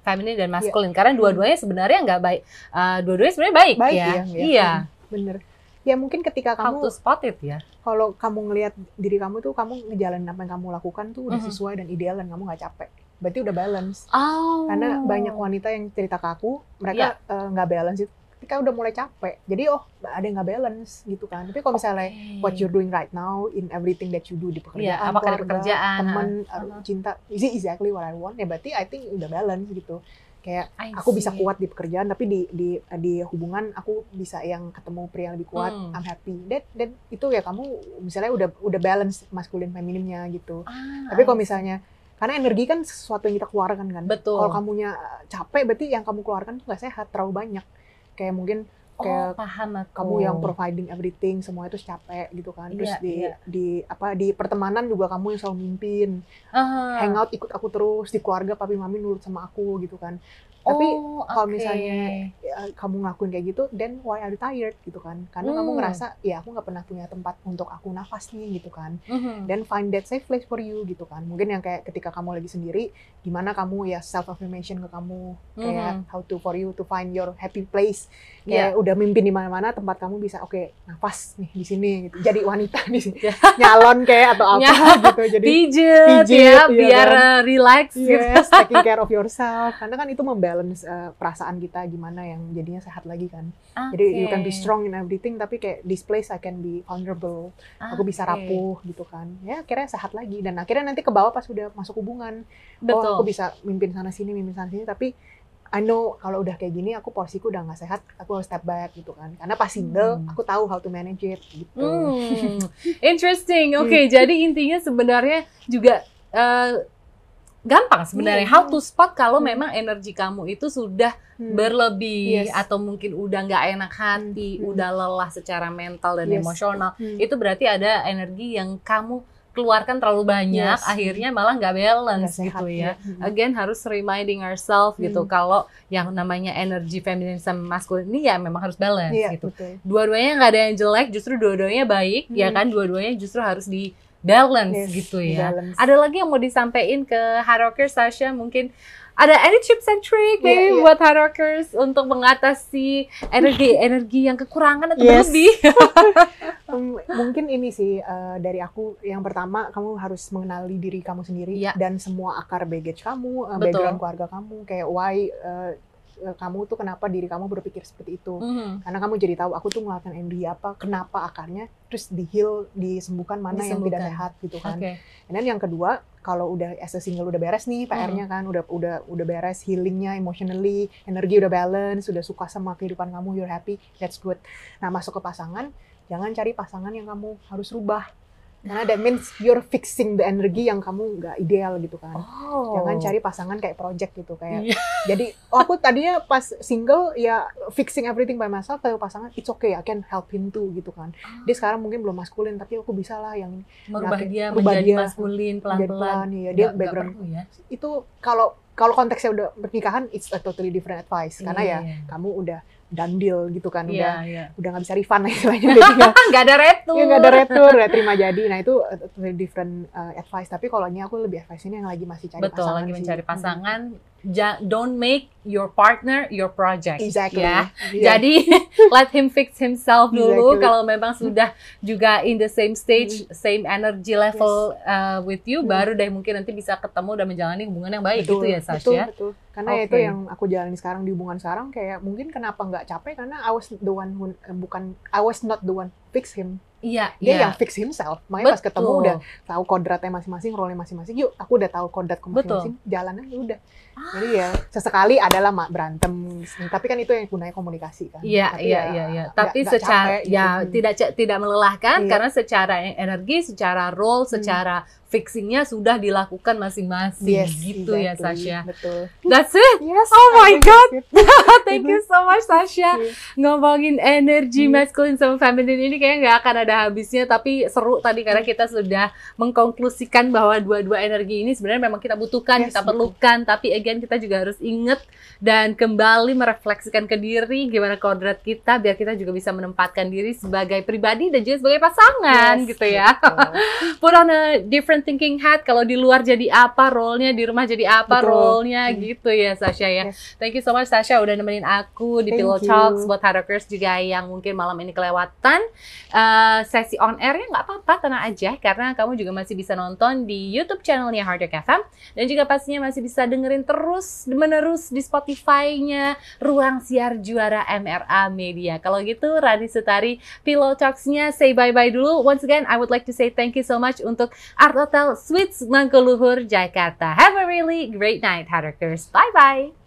[SPEAKER 1] feminin dan
[SPEAKER 2] Iya.
[SPEAKER 1] maskulin. Karena dua-duanya sebenarnya nggak baik. Uh, dua-duanya sebenarnya baik,
[SPEAKER 2] Baik
[SPEAKER 1] ya.
[SPEAKER 2] ya, ya.
[SPEAKER 1] Iya.
[SPEAKER 2] Bener. Ya mungkin ketika
[SPEAKER 1] How
[SPEAKER 2] kamu
[SPEAKER 1] to spot it ya.
[SPEAKER 2] kalau kamu ngelihat diri kamu tuh kamu ngejalanin apa yang kamu lakukan tuh udah
[SPEAKER 1] Mhm.
[SPEAKER 2] sesuai dan ideal dan kamu nggak capek. Berarti udah balance.
[SPEAKER 1] Oh.
[SPEAKER 2] karena banyak wanita yang cerita ke aku mereka eh, nggak balance itu ketika udah mulai capek jadi oh ada yang nggak balance gitu kan tapi kalau misalnya what you're doing right now in everything that you do di pekerjaan,
[SPEAKER 1] Iya, apakah di
[SPEAKER 2] keluarga,
[SPEAKER 1] pekerjaan,
[SPEAKER 2] temen,
[SPEAKER 1] ha,
[SPEAKER 2] uh, cinta, is it exactly what I want? Ya berarti I think udah balance gitu. Kayak
[SPEAKER 1] I
[SPEAKER 2] aku bisa kuat di pekerjaan, tapi di di di hubungan aku bisa yang ketemu pria yang lebih kuat,
[SPEAKER 1] Hmm.
[SPEAKER 2] I'm happy. Dan dan itu ya kamu misalnya udah udah balance maskulin feminimnya gitu.
[SPEAKER 1] Ah,
[SPEAKER 2] Tapi kalau misalnya karena energi kan sesuatu yang kita keluarkan kan.
[SPEAKER 1] Betul.
[SPEAKER 2] Kalau kamunya capek berarti yang kamu keluarkan tuh nggak sehat, terlalu banyak. Kayak mungkin
[SPEAKER 1] oh,
[SPEAKER 2] kayak
[SPEAKER 1] paham aku.
[SPEAKER 2] kamu yang providing everything semua itu capek gitu kan terus
[SPEAKER 1] Iya,
[SPEAKER 2] di
[SPEAKER 1] iya.
[SPEAKER 2] di apa di pertemanan juga kamu yang selalu mimpin
[SPEAKER 1] Ah.
[SPEAKER 2] hangout ikut aku terus di keluarga papi mami nurut sama aku gitu kan tapi
[SPEAKER 1] Oh,
[SPEAKER 2] kalau misalnya ya, kamu ngelakuin kayak gitu then why are you tired gitu kan karena kamu
[SPEAKER 1] Hmm.
[SPEAKER 2] ngerasa ya aku nggak pernah punya tempat untuk aku nafas nih gitu kan
[SPEAKER 1] Mhm.
[SPEAKER 2] dan find that safe place for you gitu kan mungkin yang kayak ketika kamu lagi sendiri gimana kamu ya self affirmation ke kamu kayak
[SPEAKER 1] Mhm.
[SPEAKER 2] how to for you to find your happy place kayak udah mimpin di mana-mana tempat kamu bisa oke nafas nih di sini gitu jadi [laughs] wanita di sini
[SPEAKER 1] Ya. [laughs]
[SPEAKER 2] nyalon kayak atau apa [laughs] gitu jadi
[SPEAKER 1] Pijet,
[SPEAKER 2] Pijet,
[SPEAKER 1] ya,
[SPEAKER 2] iya
[SPEAKER 1] biar
[SPEAKER 2] kan?
[SPEAKER 1] relax gitu.
[SPEAKER 2] yes taking care of yourself karena kan itu membalance uh, perasaan kita gimana yang jadinya sehat lagi kan. Jadi you can be strong in everything tapi kayak this place I can be vulnerable. Aku bisa rapuh gitu kan. Ya akhirnya sehat lagi. Dan akhirnya nanti ke bawah pas udah masuk hubungan.
[SPEAKER 1] Betul.
[SPEAKER 2] oh aku bisa mimpin sana sini mimpin sana sini. Tapi I know kalau udah kayak gini aku porsiku udah nggak sehat aku harus step back gitu kan. Karena pas single
[SPEAKER 1] Hmm.
[SPEAKER 2] aku tahu how to manage it gitu.
[SPEAKER 1] Hmm, interesting. Oke, jadi intinya sebenarnya juga eh, gampang sebenarnya
[SPEAKER 2] Hmm.
[SPEAKER 1] how to spot kalau
[SPEAKER 2] Hmm.
[SPEAKER 1] memang energi kamu itu sudah
[SPEAKER 2] Hmm.
[SPEAKER 1] berlebih
[SPEAKER 2] Yes.
[SPEAKER 1] atau mungkin udah nggak enak hati,
[SPEAKER 2] Hmm.
[SPEAKER 1] udah lelah secara mental dan
[SPEAKER 2] Yes.
[SPEAKER 1] emosional.
[SPEAKER 2] Hmm.
[SPEAKER 1] Itu berarti ada energi yang kamu keluarkan terlalu banyak,
[SPEAKER 2] Yes.
[SPEAKER 1] akhirnya malah nggak balance
[SPEAKER 2] sehat,
[SPEAKER 1] gitu ya.
[SPEAKER 2] Hmm.
[SPEAKER 1] Again harus reminding ourselves gitu
[SPEAKER 2] Hmm.
[SPEAKER 1] kalau yang namanya energi feminin sama maskulin ini ya memang harus balance
[SPEAKER 2] Iya,
[SPEAKER 1] gitu
[SPEAKER 2] betul.
[SPEAKER 1] dua-duanya nggak ada yang jelek, justru dua-duanya baik, ya
[SPEAKER 2] Hmm.
[SPEAKER 1] kan? Dua-duanya justru harus di balance
[SPEAKER 2] Yes,
[SPEAKER 1] gitu ya.
[SPEAKER 2] balance.
[SPEAKER 1] Ada lagi yang mau disampaikan ke Haroker Sasha mungkin ada any tips and trick
[SPEAKER 2] Iya,
[SPEAKER 1] maybe
[SPEAKER 2] iya.
[SPEAKER 1] buat Harokers untuk mengatasi energi [laughs] energi yang kekurangan atau
[SPEAKER 2] Yes.
[SPEAKER 1] berlebih?
[SPEAKER 2] Hmm, [laughs] mungkin ini sih eh, dari aku yang pertama kamu harus mengenali diri kamu sendiri
[SPEAKER 1] Iya.
[SPEAKER 2] dan semua akar baggage kamu,
[SPEAKER 1] Betul.
[SPEAKER 2] background keluarga kamu, kayak why eh, kamu tuh kenapa diri kamu berpikir seperti itu.
[SPEAKER 1] Mhm.
[SPEAKER 2] Karena kamu jadi tahu aku tuh ngelakuin energi apa, kenapa akarnya, terus di heal, disembuhkan mana yang tidak
[SPEAKER 1] Disembuhkan.
[SPEAKER 2] sehat gitu kan. And then yang kedua, kalau udah as a single udah beres nih PR-nya
[SPEAKER 1] Hmm.
[SPEAKER 2] kan, udah udah udah beres healingnya emotionally, energi udah balance, sudah suka sama kehidupan kamu, you're happy, that's good. Nah masuk ke pasangan, jangan cari pasangan yang kamu harus rubah. Karena that means you're fixing the energy yang kamu nggak ideal gitu kan.
[SPEAKER 1] Oh.
[SPEAKER 2] Jangan cari pasangan kayak project gitu kayak.
[SPEAKER 1] Iya. [laughs]
[SPEAKER 2] Jadi oh aku tadinya pas single ya fixing everything by myself, kalau pasangan it's okay, I can help him too gitu kan. Dia sekarang mungkin belum maskulin tapi aku bisa lah yang
[SPEAKER 1] merubah dia
[SPEAKER 2] merubah
[SPEAKER 1] menjadi
[SPEAKER 2] dia.
[SPEAKER 1] maskulin pelan-pelan.
[SPEAKER 2] pelan ya dia
[SPEAKER 1] nggak
[SPEAKER 2] background
[SPEAKER 1] perlu ya.
[SPEAKER 2] itu kalau kalau konteksnya udah pernikahan it's a totally different advice karena ya
[SPEAKER 1] Iya.
[SPEAKER 2] kamu udah done deal gitu kan
[SPEAKER 1] Iya,
[SPEAKER 2] udah
[SPEAKER 1] iya.
[SPEAKER 2] udah nggak bisa refund lah istilahnya [laughs]
[SPEAKER 1] Nggak ada retur.
[SPEAKER 2] ya nggak ada retur udah terima jadi nah itu different uh, advice tapi kalau ini aku lebih advice ini yang lagi masih cari
[SPEAKER 1] Betul,
[SPEAKER 2] pasangan
[SPEAKER 1] lagi mencari pasangan. Don't make your partner your project.
[SPEAKER 2] exactly
[SPEAKER 1] Ya.
[SPEAKER 2] Iya.
[SPEAKER 1] Jadi [laughs] let him fix himself dulu
[SPEAKER 2] Exactly.
[SPEAKER 1] kalau memang sudah juga in the same stage, same energy level uh, with you,
[SPEAKER 2] Hmm.
[SPEAKER 1] baru deh mungkin nanti bisa ketemu dan menjalani hubungan yang baik
[SPEAKER 2] betul,
[SPEAKER 1] gitu ya
[SPEAKER 2] betul,
[SPEAKER 1] Sasha.
[SPEAKER 2] betul. Karena ya itu yang aku jalani sekarang di hubungan sekarang kayak mungkin kenapa nggak capek karena I was the one who eh, bukan I was not the one fix him.
[SPEAKER 1] Iya,
[SPEAKER 2] Dia
[SPEAKER 1] iya.
[SPEAKER 2] yang fix himself. Makanya pas ketemu
[SPEAKER 1] Betul.
[SPEAKER 2] udah tahu kodratnya masing-masing, role masing-masing. Yuk, aku udah tahu kodratku masing-masing. Jalan aja udah. Jadi ya sesekali adalah mak berantem. Tapi kan itu yang gunanya komunikasi kan.
[SPEAKER 1] Iya, iya,
[SPEAKER 2] ya
[SPEAKER 1] iya, iya.
[SPEAKER 2] nggak-
[SPEAKER 1] Tapi
[SPEAKER 2] nggak
[SPEAKER 1] secara
[SPEAKER 2] capek gitu.
[SPEAKER 1] ya
[SPEAKER 2] Hmm.
[SPEAKER 1] tidak tidak melelahkan
[SPEAKER 2] Iya.
[SPEAKER 1] karena secara energi, secara role,
[SPEAKER 2] Hmm.
[SPEAKER 1] secara fixingnya sudah dilakukan masing-masing
[SPEAKER 2] Yes,
[SPEAKER 1] gitu ya
[SPEAKER 2] exactly.
[SPEAKER 1] Sasha.
[SPEAKER 2] Betul.
[SPEAKER 1] That's it.
[SPEAKER 2] Yes.
[SPEAKER 1] Oh my God. Thank you [laughs] so much Sasha.
[SPEAKER 2] Iya.
[SPEAKER 1] ngomongin energi
[SPEAKER 2] Hmm.
[SPEAKER 1] maskulin sama feminin ini kayaknya nggak akan ada habisnya tapi seru tadi karena kita sudah mengkonklusikan bahwa dua-dua energi ini sebenarnya memang kita butuhkan,
[SPEAKER 2] Yes,
[SPEAKER 1] kita
[SPEAKER 2] betul.
[SPEAKER 1] perlukan tapi again kita juga harus inget dan kembali merefleksikan ke diri gimana kodrat kita biar kita juga bisa menempatkan diri sebagai pribadi dan juga sebagai pasangan
[SPEAKER 2] Yes,
[SPEAKER 1] gitu ya.
[SPEAKER 2] betul. [laughs]
[SPEAKER 1] Put on a different thinking hat kalau di luar jadi apa role-nya, di rumah jadi apa role-nya
[SPEAKER 2] Hmm.
[SPEAKER 1] gitu ya Sasha ya.
[SPEAKER 2] Yes.
[SPEAKER 1] Thank you so much Sasha udah nemenin aku di
[SPEAKER 2] Thank
[SPEAKER 1] Pillow
[SPEAKER 2] you.
[SPEAKER 1] Talks buat Harakers juga yang mungkin malam ini kelewatan. Uh, sesi on air ya nggak apa-apa, tenang aja karena kamu juga masih bisa nonton di YouTube channelnya Hard Rock FM dan juga pastinya masih bisa dengerin terus menerus di Spotify-nya Ruang Siar Juara MRA Media. Kalau gitu Rani Sutari Pillow Talks-nya say bye-bye dulu. Once again, I would like to say thank you so much untuk Art Hotel Suites Mangkuluhur Jakarta. Have a really great night, Hard Rockers. Bye-bye!